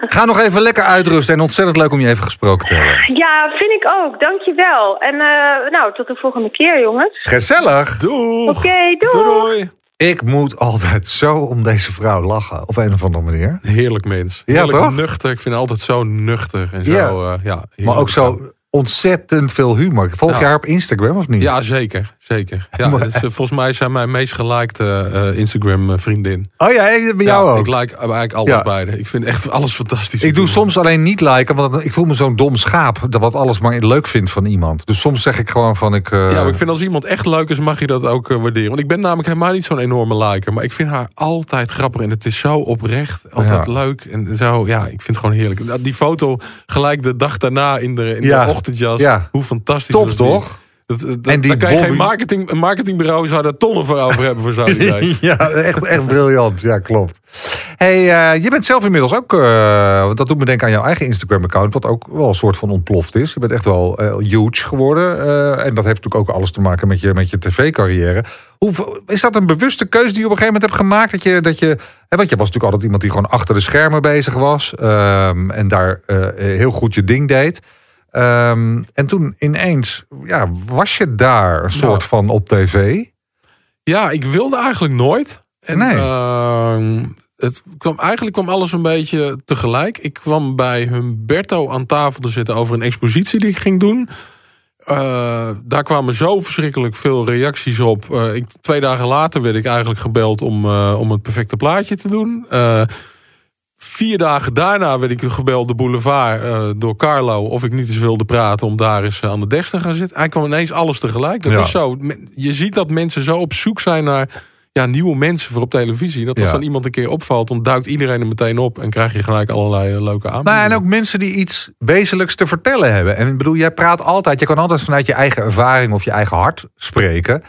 Ga nog even lekker uitrusten en ontzettend leuk om je even gesproken te hebben. Ja, vind ik ook. Dankjewel. En uh, nou, tot de volgende keer, jongens. Gezellig. Doei. Oké, okay, doei. doei. doei. Ik moet altijd zo om deze vrouw lachen, op een of andere manier. Heerlijk mens. Heerlijk ja, nuchter. Ik vind haar altijd zo nuchter en zo. Ja. Uh, ja maar ook zo ontzettend veel humor. Volg Ja. je haar op Instagram of niet? Ja, zeker. Zeker. [LAUGHS] Ja, is, eh, volgens mij is zij mijn meest gelikte eh, Instagram vriendin. Oh ja, hey, bij jou ja, ook. Ik like eigenlijk alles Ja. beide. Ik vind echt alles fantastisch. Ik doe soms alleen niet liken, want ik voel me zo'n dom schaap dat wat alles maar leuk vindt van iemand. Dus soms zeg ik gewoon van ik. eh, Ja, maar ik vind als iemand echt leuk is, mag je dat ook eh, waarderen. Want ik ben namelijk helemaal niet zo'n enorme liker. Maar ik vind haar altijd grappig. En het is zo oprecht. Altijd Ja. leuk. En zo, ja, ik vind het gewoon heerlijk. Nou, Die foto gelijk de dag daarna in de, in de ochtendjas. Ja. Hoe fantastisch top toch? Dat, dat, En die daar kan je geen Bobby- marketing, een marketingbureau zou daar tonnen voor over hebben voor zo'n [LAUGHS] idee. ja, echt, echt briljant. Ja, klopt. Hey, eh, je bent zelf inmiddels ook, want dat doet me denken aan jouw eigen Instagram-account, wat ook wel een soort van ontploft is. Je bent echt wel eh, huge geworden. en dat heeft natuurlijk ook alles te maken met je, met je tv-carrière. Is dat een bewuste keuze die je op een gegeven moment hebt gemaakt? Dat je, dat je, hè, want je was natuurlijk altijd iemand die gewoon achter de schermen bezig was. ehm, en daar heel goed je ding deed. Ehm, en toen ineens, ja, was je daar een soort van op tv? Ja, ik wilde eigenlijk nooit. En, Nee. ehm, het kwam, eigenlijk kwam alles een beetje tegelijk. Ik kwam bij Humberto aan tafel te zitten over een expositie die ik ging doen. Eh, daar kwamen zo verschrikkelijk veel reacties op. Eh, ik, twee dagen later werd ik eigenlijk gebeld om, eh, om het perfecte plaatje te doen. Eh, Vier dagen daarna werd ik gebeld de boulevard uh, door Carlo of ik niet eens wilde praten om daar eens aan de desk te gaan zitten. Hij kwam ineens alles tegelijk. Dat Ja. is zo. Je ziet dat mensen zo op zoek zijn naar ja, nieuwe mensen voor op televisie. Dat als Ja. dan iemand een keer opvalt, dan duikt iedereen er meteen op en krijg je gelijk allerlei eh, leuke Nou, aanbiedingen. en ook mensen die iets wezenlijks te vertellen hebben. En ik bedoel, jij praat altijd, je kan altijd vanuit je eigen ervaring of je eigen hart spreken.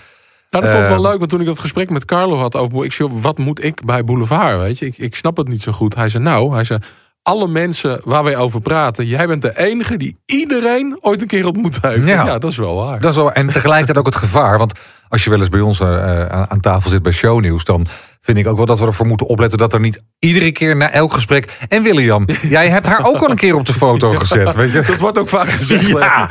Nou, dat vond ik wel Ehm. leuk, want toen ik dat gesprek met Carlo had over... Ik zei, wat moet ik bij Boulevard, weet je? Ik, ik snap het niet zo goed. Hij zei, nou, hij zei... Alle mensen waar wij over praten, jij bent de enige die iedereen ooit een keer ontmoet heeft. Ja. Ja, dat is wel waar. Dat is wel, en tegelijkertijd ook het gevaar. Want als je wel eens bij ons eh, eh, aan tafel zit bij shownieuws... dan vind ik ook wel dat we ervoor moeten opletten... dat er niet iedere keer na elk gesprek... En William, [LAUGHS] jij hebt haar ook al een keer op de foto gezet. Weet je? Dat wordt ook vaak gezegd. Ja,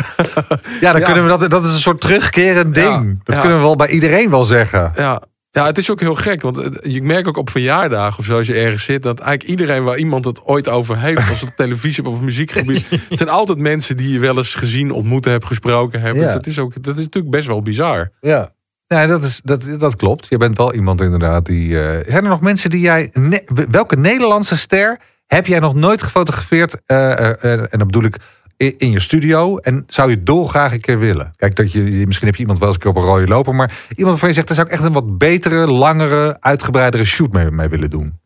ja dan Ja. kunnen we dat, dat is een soort terugkerend ding. Ja, Dat kunnen we wel bij iedereen wel zeggen. Ja. Ja, het is ook heel gek. Want het- je merkt ook op verjaardagen of zo, als je ergens zit, dat eigenlijk iedereen waar iemand het ooit over heeft, als het televisie of muziekgebied, [LAUGHS] het zijn altijd mensen die je wel eens gezien, ontmoet hebt, gesproken hebt. Dus dat is, ook, dat is natuurlijk best wel bizar. Ja. Ja, dat, is, dat, dat klopt. Je bent wel iemand inderdaad die... eh, zijn er nog mensen die jij... ne- welke Nederlandse ster heb jij nog nooit gefotografeerd? eh, eh, en dat bedoel ik in, in je studio. En zou je dolgraag een keer willen? Kijk, dat je, misschien heb je iemand wel eens een keer op een rode loper. Maar iemand waarvan je zegt... daar zou ik echt een wat betere, langere, uitgebreidere shoot mee, mee willen doen.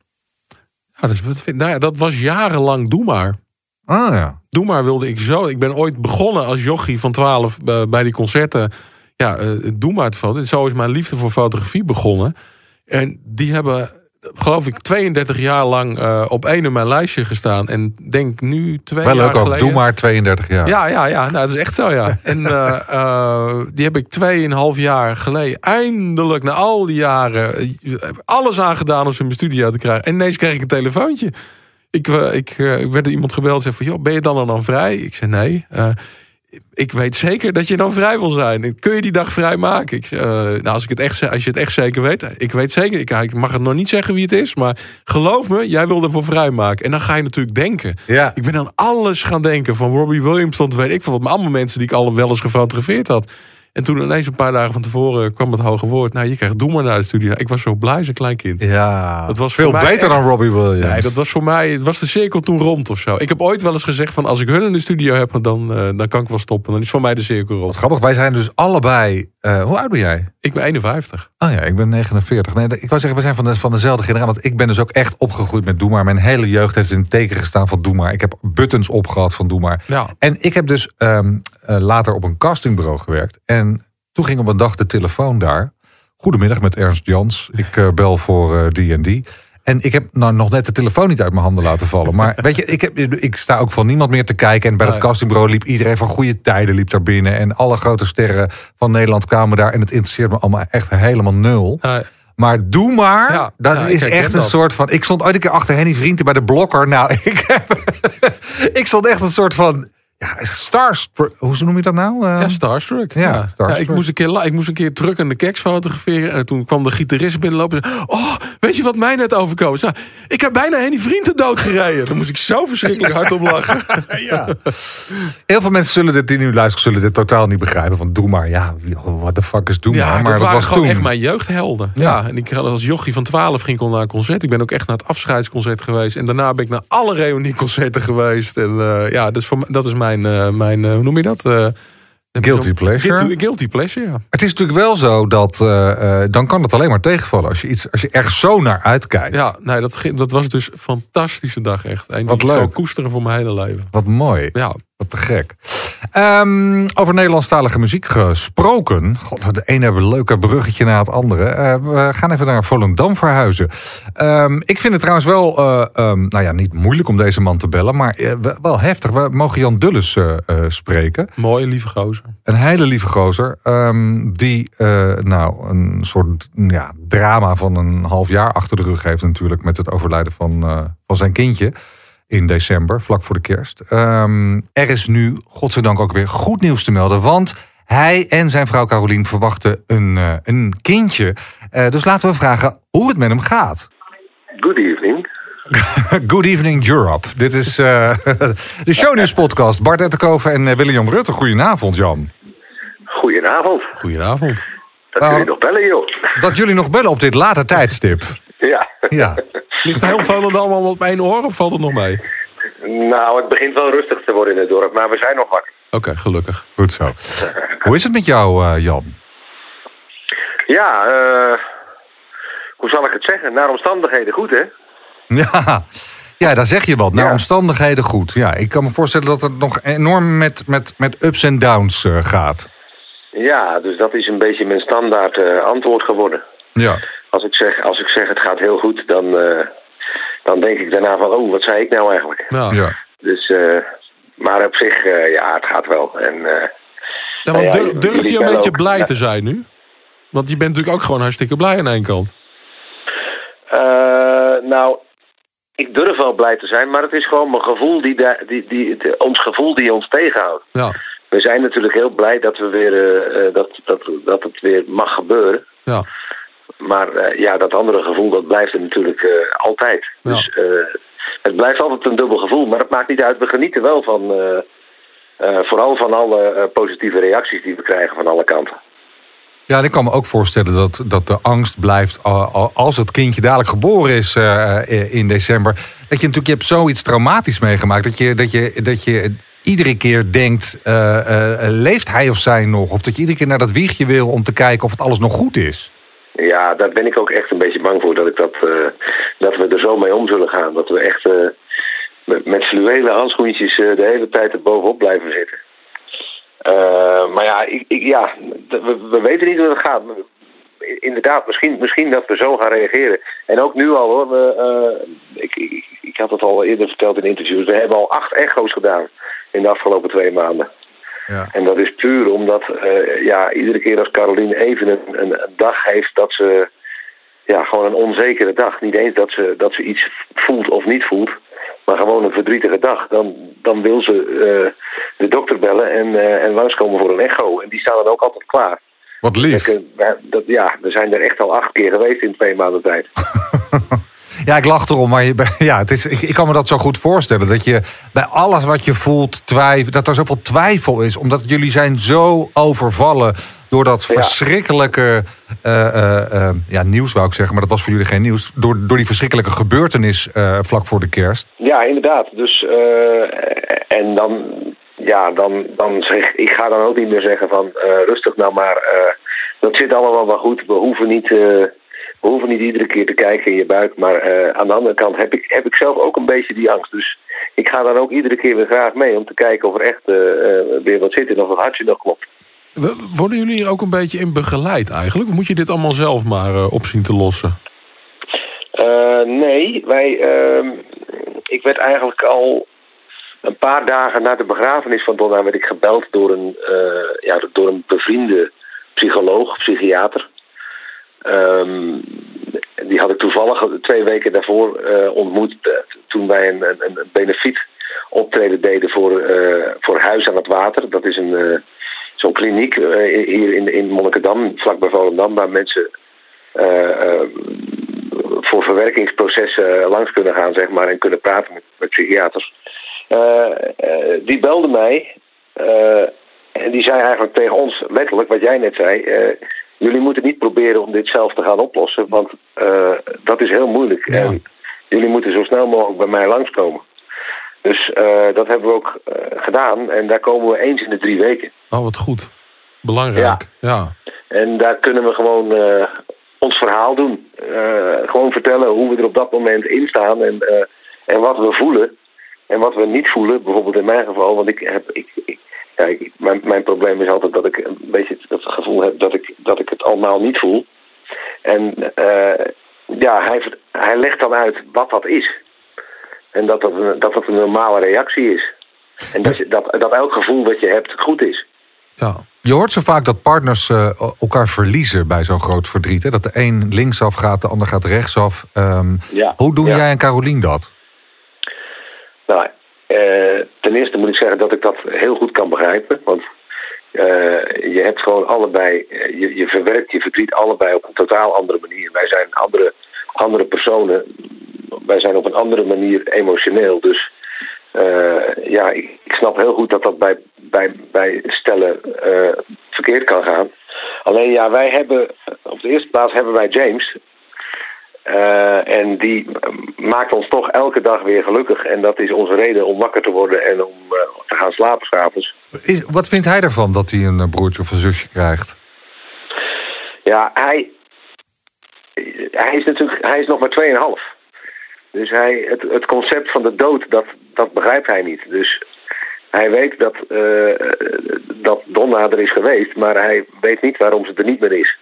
Dus, wat vind- nou ja, dat was jarenlang Doe Maar. Ah ja. Doe maar wilde ik zo. Ik ben ooit begonnen als jochie van 12 eh, bij die concerten. Ja, eh, doe maar het foto. Zo is mijn liefde voor fotografie begonnen. En die hebben, geloof ik, 32 jaar lang eh, op één in mijn lijstje gestaan. En denk nu twee Wel jaar leuk ook. geleden. Doe maar 32 jaar. Ja, ja, ja. Nou, dat is echt zo, ja. [LAUGHS] En eh, eh, die heb ik tweeënhalf jaar geleden eindelijk, na al die jaren, eh, alles aan gedaan om ze in mijn studio te krijgen. En ineens kreeg ik een telefoontje. Ik, eh, ik, eh, ik werd iemand gebeld en zei van, joh, ben je dan dan vrij? Ik zei, nee. Ik weet zeker dat je dan vrij wil zijn. Kun je die dag vrij maken? Ik, eh, nou, als, ik het echt, als je het echt zeker weet. Ik weet zeker, ik, ik mag het nog niet zeggen wie het is. Maar geloof me, jij wil ervoor vrij maken. En dan ga je natuurlijk denken. Ja. Ik ben aan alles gaan denken. Van Robbie Williams tot weet ik veel allemaal mensen die ik al wel eens gefotografeerd had. En toen ineens een paar dagen van tevoren kwam het hoge woord. Nou, je krijgt Doe maar naar de studio. Ik was zo blij als een klein kind. Ja. Dat was veel beter dan Robbie Williams. Nee, dat was voor mij, het was de cirkel toen rond of zo. Ik heb ooit wel eens gezegd van als ik hun in de studio heb, dan, eh, dan kan ik wel stoppen. Dan is voor mij de cirkel Wat rond. grappig, wij zijn dus allebei... eh, hoe oud ben jij? Ik ben 51. Oh ja, ik ben 49. Nee, ik wou zeggen, we zijn van, de, van dezelfde generatie. Want ik ben dus ook echt opgegroeid met Doe Maar. Mijn hele jeugd heeft in het teken gestaan van Doe Maar. Ik heb buttons opgehad van Doe Maar. Ja. En ik heb dus ehm, eh, later op een castingbureau gewerkt. En toen ging op een dag de telefoon daar. Goedemiddag met Ernst Jans. Ik eh, bel voor die en die. En ik heb nou nog net de telefoon niet uit mijn handen laten vallen. Maar weet je, ik, heb, ik sta ook van niemand meer te kijken. En bij dat Nee. castingbureau liep iedereen van goede tijden liep daar binnen. En alle grote sterren van Nederland kwamen daar. En het interesseert me allemaal echt helemaal nul. Maar doe maar, Ja, dat ja, is echt een dat. soort van... Ik stond ooit een keer achter Henny Vrienden bij de blokker. Nou, [LAUGHS] ik, heb, ik stond echt een soort van... Ja, starstruck. Hoe noem je dat nou? Eh, ja, Starstruck. Ja, Ja, Starstruck. Ja, ik, moest een keer, ik moest een keer terug aan de keks fotograferen. En toen kwam de gitarist binnenlopen. En zei, oh, weet je wat mij net overkomen? is? Nou, ik heb bijna Henny Vrienden doodgereden. Dan moest ik zo verschrikkelijk hard op lachen. [LAUGHS] Heel veel mensen zullen dit, die nu luisteren, zullen dit totaal niet begrijpen. Van doe maar, ja, what the fuck is doe Ja, maar. Maar dat dat, waren was gewoon toen. echt mijn jeugdhelden. Ja. Ja. en ik had als jochie van 12 ging ik al naar een concert. Ik ben ook echt naar het afscheidsconcert geweest. En daarna ben ik naar alle reunieconcerten geweest. En eh, ja, dus voor, mij- dat is mijn, eh, mijn eh, hoe noem je dat? Eh, Guilty pleasure? Guilty, pleasure, ja. Het is natuurlijk wel zo dat dan kan het alleen maar tegenvallen. Als je, iets, als je ergens zo naar uitkijkt. Ja, nee, dat, dat was dus een fantastische dag echt. En Wat leuk. koesteren voor mijn hele leven. Wat mooi. Ja, Wat te gek. Ehm, over Nederlandstalige muziek gesproken. God, de ene hebben een leuke bruggetje na het andere. Eh, we gaan even naar Volendam verhuizen. Ehm, ik vind het trouwens wel, eh, ehm, nou ja, niet moeilijk om deze man te bellen. Maar eh, wel heftig. We mogen Jan Dulles spreken. mooie lieve gozer. Een hele lieve gozer. die nou een soort ja, drama van een half jaar achter de rug heeft natuurlijk. Met het overlijden van, van zijn kindje. In december, vlak voor de kerst. Ehm, er is nu, godzijdank, ook weer goed nieuws te melden. Want hij en zijn vrouw Carolien verwachten een, eh, een kindje. Eh, dus laten we vragen hoe het met hem gaat. Good evening. [LAUGHS] Good evening Europe. Dit is eh, [LAUGHS] de Shownieuws podcast. Bart Etterkoven en William Rutte. Goedenavond Jan. Goedenavond. Goedenavond. Dat jullie nog bellen, joh. Dat jullie nog bellen op dit late tijdstip. [LAUGHS] Ja. Ja. Ligt heel Volendam allemaal op één oor of valt het nog mee? Nou, het begint wel rustig te worden in het dorp, maar we zijn nog wakker. Oké, gelukkig. Goed zo. Hoe is het met jou, eh, Jan? Ja, eh, hoe zal ik het zeggen? Naar omstandigheden goed, hè? [LAUGHS] Ja, ja daar zeg je wat. Naar Ja. omstandigheden goed. Ja, ik kan me voorstellen dat het nog enorm met, met, met ups en downs eh, gaat. Ja, dus dat is een beetje mijn standaard eh, antwoord geworden. Ja. Als ik, zeg, als ik zeg het gaat heel goed, dan, eh, dan denk ik daarna van, oh, wat zei ik nou eigenlijk? Ja. ja. Dus, eh, maar op zich, eh, ja, het gaat wel. En, eh, Ja, want Ja, dur- jullie durf je een beetje ook. blij Ja. te zijn nu? Want je bent natuurlijk ook gewoon hartstikke blij aan één kant. Eh, nou, ik durf wel blij te zijn, maar het is gewoon mijn gevoel die, die, die, ons gevoel die ons tegenhoudt. Ja, We zijn natuurlijk heel blij dat, we weer, eh, dat, dat, dat het weer mag gebeuren. ja. Maar eh, ja, dat andere gevoel dat blijft er natuurlijk eh, altijd. Ja. Dus eh, het blijft altijd een dubbel gevoel, maar het maakt niet uit. We genieten wel van, vooral van alle positieve reacties die we krijgen van alle kanten. Ja, en ik kan me ook voorstellen dat, dat de angst blijft als het kindje dadelijk geboren is in december. Dat je natuurlijk, je hebt zoiets traumatisch meegemaakt. Dat je, dat je, dat je iedere keer denkt, leeft hij of zij nog? Of dat je iedere keer naar dat wiegje wil om te kijken of het alles nog goed is. Ja, daar ben ik ook echt een beetje bang voor dat, ik dat, eh, dat we er zo mee om zullen gaan. Dat we echt eh, met, met handschoentjes eh, de hele tijd er bovenop blijven zitten. Maar ja, ik, ik, ja we, we weten niet hoe het gaat. Inderdaad, misschien, misschien dat we zo gaan reageren. En ook nu al hoor. We, ik, ik, ik had het al eerder verteld in interviews. We hebben al acht echo's gedaan in de afgelopen twee maanden. Ja. En dat is puur omdat eh, ja, iedere keer als Caroline even een, een, dag heeft dat ze ja, gewoon een onzekere dag. Niet eens dat ze, dat ze iets voelt of niet voelt, maar gewoon een verdrietige dag. Dan, dan wil ze eh, de dokter bellen en, eh, en langskomen voor een echo. En die staan dan ook altijd klaar. Wat lief. Dat, ja, we zijn er echt al acht keer geweest in twee maanden tijd. [LAUGHS] Ja, ik lach erom, maar je, [LAUGHS] ja, het is, ik, ik kan me dat zo goed voorstellen. Dat je bij alles wat je voelt, twijfel, dat er zoveel twijfel is. Omdat jullie zijn zo overvallen door dat Ja. verschrikkelijke eh, eh, eh, ja, nieuws, wou ik zeggen. Maar dat was voor jullie geen nieuws. Door, door die verschrikkelijke gebeurtenis vlak voor de kerst. Ja, inderdaad. Dus, en dan, ja, dan, dan zeg ik ga dan ook niet meer zeggen van rustig nou maar. dat zit allemaal wel goed. We hoeven niet, we hoeven niet iedere keer te kijken in je buik. Maar eh, aan de andere kant heb ik, heb ik zelf ook een beetje die angst. Dus ik ga dan ook iedere keer weer graag mee om te kijken of er echt eh, eh, weer wat zit en of het hartje nog klopt. Worden jullie hier ook een beetje in begeleid eigenlijk? Of moet je dit allemaal zelf maar eh, op zien te lossen? Nee, wij. ehm, ik werd eigenlijk al een paar dagen na de begrafenis van Donna werd ik gebeld door een, ja, door een bevriende psycholoog, psychiater. Ehm, die had ik toevallig twee weken daarvoor eh, ontmoet eh, toen wij een, een, benefiet optreden deden voor, eh, voor Huis aan het Water. Dat is een, zo'n kliniek hier in, in Monnikendam, vlakbij Volendam, waar mensen voor verwerkingsprocessen langs kunnen gaan, zeg maar, en kunnen praten met, met psychiaters. Die belde mij en die zei eigenlijk tegen ons letterlijk wat jij net zei. Jullie moeten niet proberen om dit zelf te gaan oplossen, want eh, dat is heel moeilijk. Ja. En jullie moeten zo snel mogelijk bij mij langskomen. Dus eh, dat hebben we ook eh, gedaan en daar komen we eens in de drie weken. Oh, wat goed. Belangrijk. Ja. En daar kunnen we gewoon ons verhaal doen. Gewoon vertellen hoe we er op dat moment in staan en, en wat we voelen. En wat we niet voelen, bijvoorbeeld in mijn geval, want ik heb. Ik, ik, ja, ik- mijn, mijn probleem is altijd dat ik een beetje het gevoel heb dat ik, dat ik het allemaal niet voel. En eh, ja, hij, hij legt dan uit wat dat is. En dat dat een, dat, dat een normale reactie is. En dat, dat, dat elk gevoel dat je hebt goed is. ja. Je hoort zo vaak dat partners eh, elkaar verliezen bij zo'n groot verdriet. Hè? Dat de een linksaf gaat, de ander gaat rechtsaf. Ehm, Ja. hoe doen Ja. jij en Carolien dat? Nou, eh, ten eerste moet ik zeggen dat ik dat heel goed kan begrijpen. Want eh, je hebt gewoon allebei, eh, je, je verwerkt je verdriet allebei op een totaal andere manier. Wij zijn andere, andere personen, wij zijn op een andere manier emotioneel. Dus ja, ik, ik snap heel goed dat dat bij, bij, bij stellen verkeerd kan gaan. Alleen ja, wij hebben, op de eerste plaats hebben wij James. Eh, en die maakt ons toch elke dag weer gelukkig. En dat is onze reden om wakker te worden en om eh, te gaan slapen s'avonds. Wat vindt hij ervan dat hij een eh, broertje of een zusje krijgt? Ja, hij, hij is natuurlijk hij is nog maar 2,5. Dus hij, het, het concept van de dood, dat, dat begrijpt hij niet. Dus hij weet dat, eh, dat Donna er is geweest, maar hij weet niet waarom ze er niet meer is.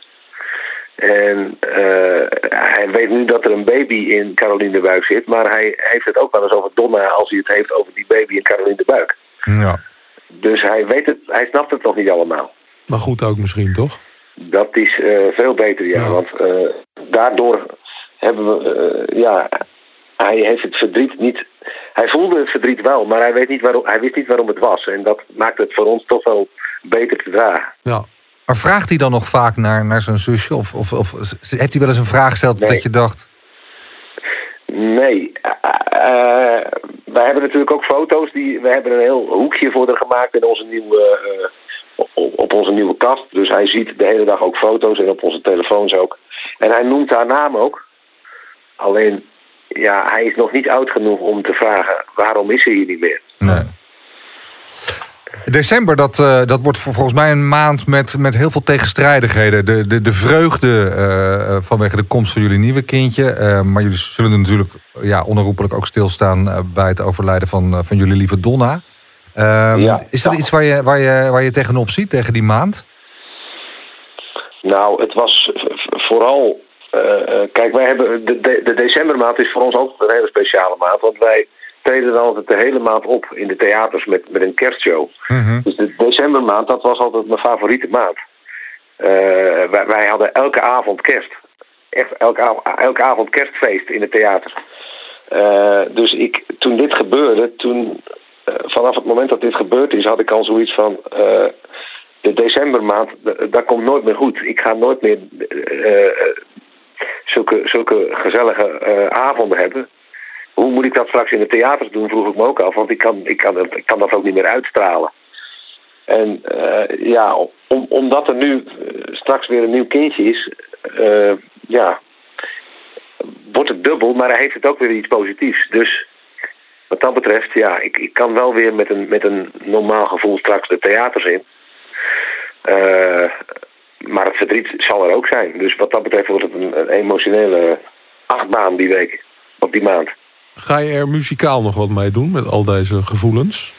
En eh, hij weet nu dat er een baby in Caroline de buik zit, maar hij heeft het ook wel eens over Donna als hij het heeft over die baby in Caroline de buik. Ja. Dus hij weet het, hij snapt het nog niet allemaal. Maar goed ook misschien, toch? Dat is eh, veel beter, ja. Ja. Want eh, daardoor hebben we, ja, hij heeft het verdriet niet. Hij voelde het verdriet wel, maar hij, weet niet waarom, hij wist niet waarom het was. En dat maakt het voor ons toch wel beter te dragen. Ja. Maar vraagt hij dan nog vaak naar, naar zijn zusje? Of, of, of heeft hij wel eens een vraag gesteld Nee. dat je dacht... Nee, eh, eh, wij hebben natuurlijk ook foto's. Die, we hebben een heel hoekje voor haar gemaakt in onze nieuwe, eh, op, op onze nieuwe kast. Dus hij ziet de hele dag ook foto's en op onze telefoons ook. En hij noemt haar naam ook. Alleen, ja, hij is nog niet oud genoeg om te vragen waarom is ze hier niet meer. Nee. December, dat, eh, dat wordt vol- volgens mij een maand met, met heel veel tegenstrijdigheden. De, de, de vreugde eh, vanwege de komst van jullie nieuwe kindje. eh, maar jullie zullen natuurlijk ja, onherroepelijk ook stilstaan eh, bij het overlijden van, eh, van jullie lieve Donna. Ehm, Ja. Is dat iets waar je, waar, je, waar je tegenop ziet, tegen die maand? Nou, het was vooral. eh, eh, kijk, wij hebben. De, de, de decembermaand is voor ons ook een hele speciale maand. Want wij treden dan altijd de hele maand op in de theaters met, met een kerstshow. Mhm. Dus de decembermaand, dat was altijd mijn favoriete maand. Eh, wij, wij hadden elke avond kerst. Echt elke, av- elke avond kerstfeest in het theater. Eh, dus ik, toen dit gebeurde, toen, eh, vanaf het moment dat dit gebeurd is, had ik al zoiets van. de decembermaand, dat komt nooit meer goed. Ik ga nooit meer zulke, zulke gezellige avonden hebben. Hoe moet ik dat straks in de theaters doen, vroeg ik me ook af. Want ik kan, ik kan, ik kan dat ook niet meer uitstralen. En eh, ja, om, omdat er nu eh, straks weer een nieuw kindje is, eh, ja, wordt het dubbel, maar hij heeft het ook weer iets positiefs. Dus wat dat betreft, ja, ik, ik kan wel weer met een, met een normaal gevoel straks de theaters in. Maar het verdriet zal er ook zijn. Dus wat dat betreft wordt het een, een emotionele achtbaan die week, of die maand. Ga je er muzikaal nog wat mee doen met al deze gevoelens?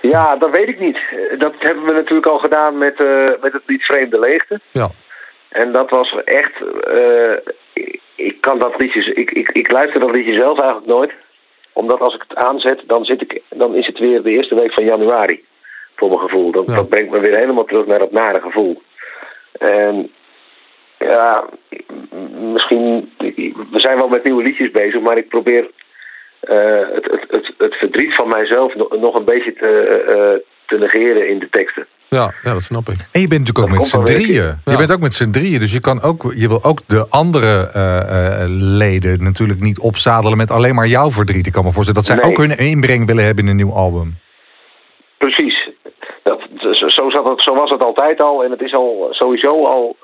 Ja, dat weet ik niet. Dat hebben we natuurlijk al gedaan met, eh, met het lied Vreemde Leegte. Ja. En dat was echt. eh, ik, kan dat liedje. Ik, ik, ik luister dat liedje zelf eigenlijk nooit. Omdat als ik het aanzet, dan, zit ik, dan is het weer de eerste week van januari. Voor mijn gevoel. Ja. dat brengt me weer helemaal terug naar dat nare gevoel. En ja, misschien. We zijn wel met nieuwe liedjes bezig, maar ik probeer eh, het, het, het, het verdriet van mijzelf nog, nog een beetje te, eh, te negeren in de teksten. Ja, ja, dat snap ik. En je bent natuurlijk ook Dat met z'n drieën. Ja. Je bent ook met z'n drieën, dus je, kan ook, je wil ook de andere eh, eh, leden natuurlijk niet opzadelen met alleen maar jouw verdriet. Ik kan me voorstellen dat zij Nee. ook hun inbreng willen hebben in een nieuw album. Precies. Dat, zo, zat het, zo was het altijd al. En het is al sowieso al,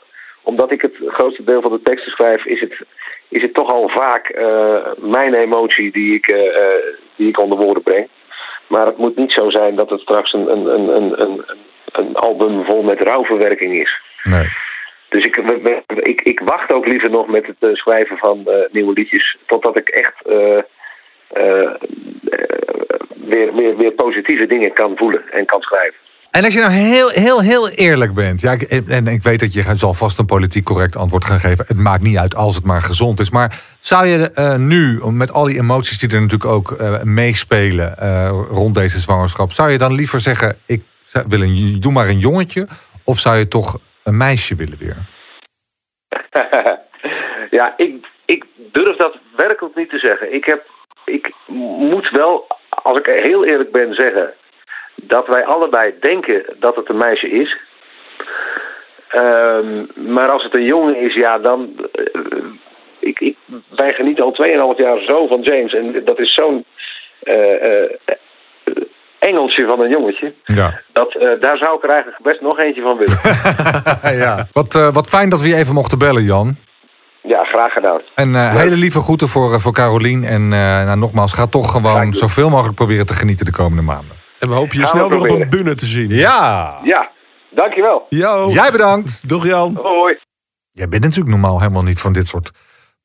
omdat ik het grootste deel van de teksten schrijf, is het, is het toch al vaak eh, mijn emotie die ik, eh, eh, die ik onder woorden breng. Maar het moet niet zo zijn dat het straks een, een, een, een, een, een album vol met rouwverwerking is. Nee. Dus ik, ik, ik wacht ook liever nog met het schrijven van nieuwe liedjes. Totdat ik echt weer, weer, weer positieve dingen kan voelen en kan schrijven. En als je nou heel, heel, heel eerlijk bent. Ja, en ik weet dat je zal vast een politiek correct antwoord gaan geven. Het maakt niet uit als het maar gezond is. Maar zou je eh, nu, met al die emoties die er natuurlijk ook eh, meespelen eh, rond deze zwangerschap, zou je dan liever zeggen: ik wil een, doe maar een jongetje, of zou je toch een meisje willen weer? [LAUGHS] ja, ik, ik durf dat werkelijk niet te zeggen. Ik, heb, ik moet wel, als ik heel eerlijk ben, zeggen dat wij allebei denken dat het een meisje is. Ehm, maar als het een jongen is, ja, dan. eh, ik, ik, wij genieten al 2,5 jaar zo van James. En dat is zo'n eh, engeltje van een jongetje. Ja. Dat, daar zou ik er eigenlijk best nog eentje van willen. [LAUGHS] ja. Wat, wat fijn dat we je even mochten bellen, Jan. ja, graag gedaan. En hele lieve groeten voor, voor Carolien. En nou, nogmaals, ga toch gewoon zoveel mogelijk proberen te genieten de komende maanden. En we hopen je Gaan we snel weer op een bühne te zien. Ja! Ja, dankjewel. Yo. Jij bedankt. Dag Jan. Hoi. Jij bent natuurlijk normaal helemaal niet van dit soort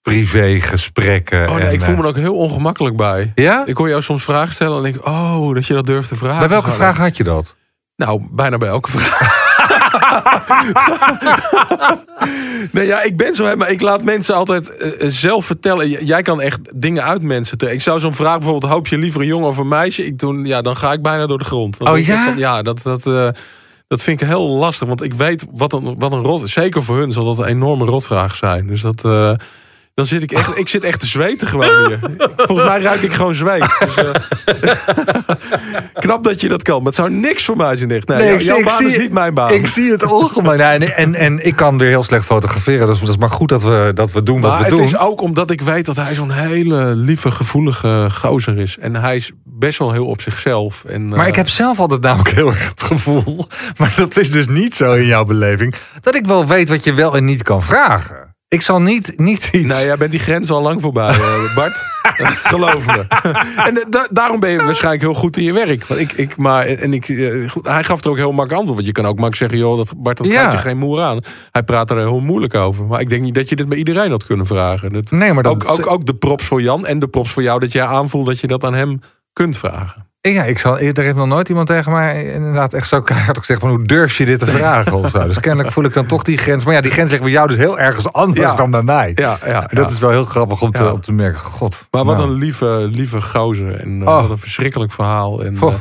privégesprekken. Oh nee, en, ik voel eh, me er ook heel ongemakkelijk bij. Ja? Ik hoor jou soms vragen stellen en denk, oh, dat je dat durft te vragen. Bij welke vraag had je dat? Nou, bijna bij elke vraag. [LAUGHS] nee, ja, ik ben zo, hè, maar ik laat mensen altijd eh, eh, zelf vertellen. J- Jij kan echt dingen uit mensen trekken. Ik zou zo'n vraag bijvoorbeeld, hoop je liever een jongen of een meisje? Ik doe, ja, dan ga ik bijna door de grond. Dan Oh, ja? Van, ja, dat, dat, eh, dat vind ik heel lastig. Want ik weet wat een, wat een rot... Zeker voor hun zal dat een enorme rotvraag zijn. Dus dat... dan zit ik echt, ik zit echt te zweten gewoon hier. Volgens mij ruik ik gewoon zweet. Dus, eh, [LAUGHS] knap dat je dat kan. Maar het zou niks voor mij zijn echt. Nee, jou- jouw baan is niet mijn baan. Ik zie het ongemak. Nee, en, en, en ik kan weer heel slecht fotograferen. Dus dat is maar goed dat we, dat we doen wat maar we het doen. is ook omdat ik weet dat hij zo'n hele lieve, gevoelige gozer is. En hij is best wel heel op zichzelf. En, Maar eh, ik heb zelf altijd namelijk heel erg het gevoel... [LAUGHS] maar dat is dus niet zo in jouw beleving... dat ik wel weet wat je wel en niet kan vragen. Ik zal niet, niet iets... Nee, jij bent die grens al lang voorbij, eh, Bart. [LAUGHS] Geloof me. en da- daarom ben je waarschijnlijk heel goed in je werk. Want ik, ik, maar, en ik, eh, goed, hij gaf er ook heel makkelijk antwoord. Want je kan ook makkelijk zeggen, joh, dat, Bart, dat Ja. gaat je geen moer aan. Hij praat er heel moeilijk over. Maar ik denk niet dat je dit bij iedereen had kunnen vragen. Dat, Nee, maar dat... ook, ook, ook de props voor Jan en de props voor jou... dat jij aanvoelt dat je dat aan hem kunt vragen. Ja, ik zal, er heeft nog nooit iemand tegen mij inderdaad echt zo keihard gezegd van hoe durf je dit te vragen of zo. Dus kennelijk voel ik dan toch die grens. Maar ja, die grens ligt bij jou dus heel ergens anders Ja. dan bij mij. Ja, ja, dat is wel heel grappig om te, om te merken. God. Maar wat nou. een lieve, lieve gozer. En eh, Oh. wat een verschrikkelijk verhaal. En, eh,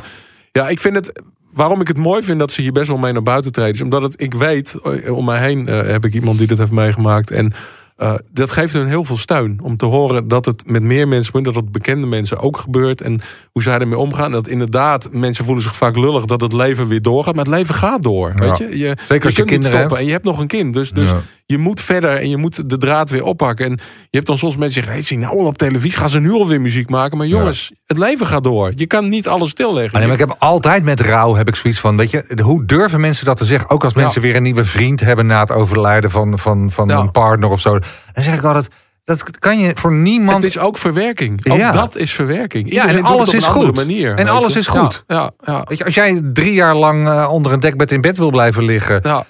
ja, ik vind het. Waarom ik het mooi vind dat ze hier best wel mee naar buiten treden. Is omdat het, ik weet, eh, om mij heen heb ik iemand die dit heeft meegemaakt. En eh, dat geeft hun heel veel steun. Om te horen dat het met meer mensen, dat het bekende mensen ook gebeurt. En hoe zij ermee omgaan. Dat inderdaad, mensen voelen zich vaak lullig dat het leven weer doorgaat. Maar het leven gaat door. Ja. Weet je? je als je kunt niet stoppen. hebt. En je hebt nog een kind. Dus, dus Ja. je moet verder en je moet de draad weer oppakken. En je hebt dan soms mensen zeggen: hey, zie nou al op televisie, gaan ze nu alweer muziek maken? Maar jongens, het leven gaat door. Je kan niet alles stilleggen. Ah, nee, maar ik heb altijd met rouw heb ik zoiets van, weet je, hoe durven mensen dat te zeggen? Ook als mensen weer een nieuwe vriend hebben na het overlijden van, van, van een partner of zo. Dan zeg ik altijd, dat kan je voor niemand. het is ook verwerking. Ook Ja. dat is verwerking. Ja, en alles is goed. manier. En alles je? is goed. Ja, ja. Weet je, als jij drie jaar lang eh, onder een dekbed in bed wil blijven liggen, eh,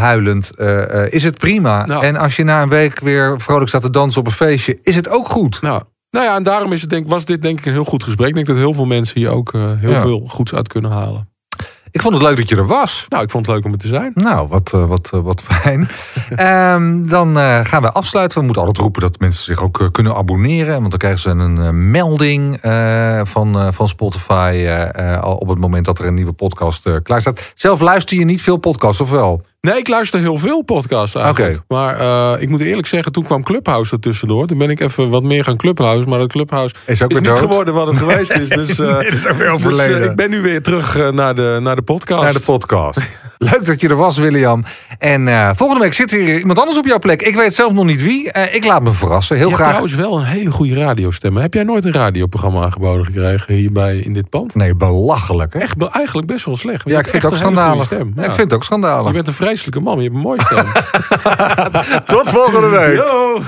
huilend, eh, is het prima. En als je na een week weer vrolijk staat te dansen op een feestje, is het ook goed. Nou, nou ja, en daarom is het denk, was dit denk ik een heel goed gesprek. Ik denk dat heel veel mensen hier ook heel veel goeds uit kunnen halen. Ik vond het leuk dat je er was. Nou, ik vond het leuk om er te zijn. Nou, wat, eh, wat, eh, wat fijn. [LAUGHS] Ehm, dan eh, gaan we afsluiten. We moeten altijd roepen dat mensen zich ook kunnen abonneren. Want dan krijgen ze een melding van, van Spotify... op het moment dat er een nieuwe podcast klaar staat. Zelf luister je niet veel podcasts, of wel? Nee, ik luister heel veel podcasts eigenlijk. Maar eh, ik moet eerlijk zeggen, toen kwam Clubhouse er tussendoor. Toen ben ik even wat meer gaan Clubhouse. Maar dat Clubhouse Is ook is niet dood. geworden wat het geweest is. [LAUGHS] Dus, eh, Nee, is ook weer dus, overleden. eh, ik ben nu weer terug naar, de, naar de podcast. Naar de podcast. [LAUGHS] Leuk dat je er was, William. En volgende week zit hier iemand anders op jouw plek. Ik weet zelf nog niet wie. Ik laat me verrassen. Heel je hebt graag. trouwens wel een hele goede radiostem. Heb jij nooit een radioprogramma aangeboden gekregen hierbij in dit pand? Nee, belachelijk. Hè? Echt eigenlijk best wel slecht. Ja, ik vind het ook schandalig. Ja, ik vind het ook Je schandalig. bent een vreselijke man, je hebt een mooie stem. [LAUGHS] Tot volgende week. Yo!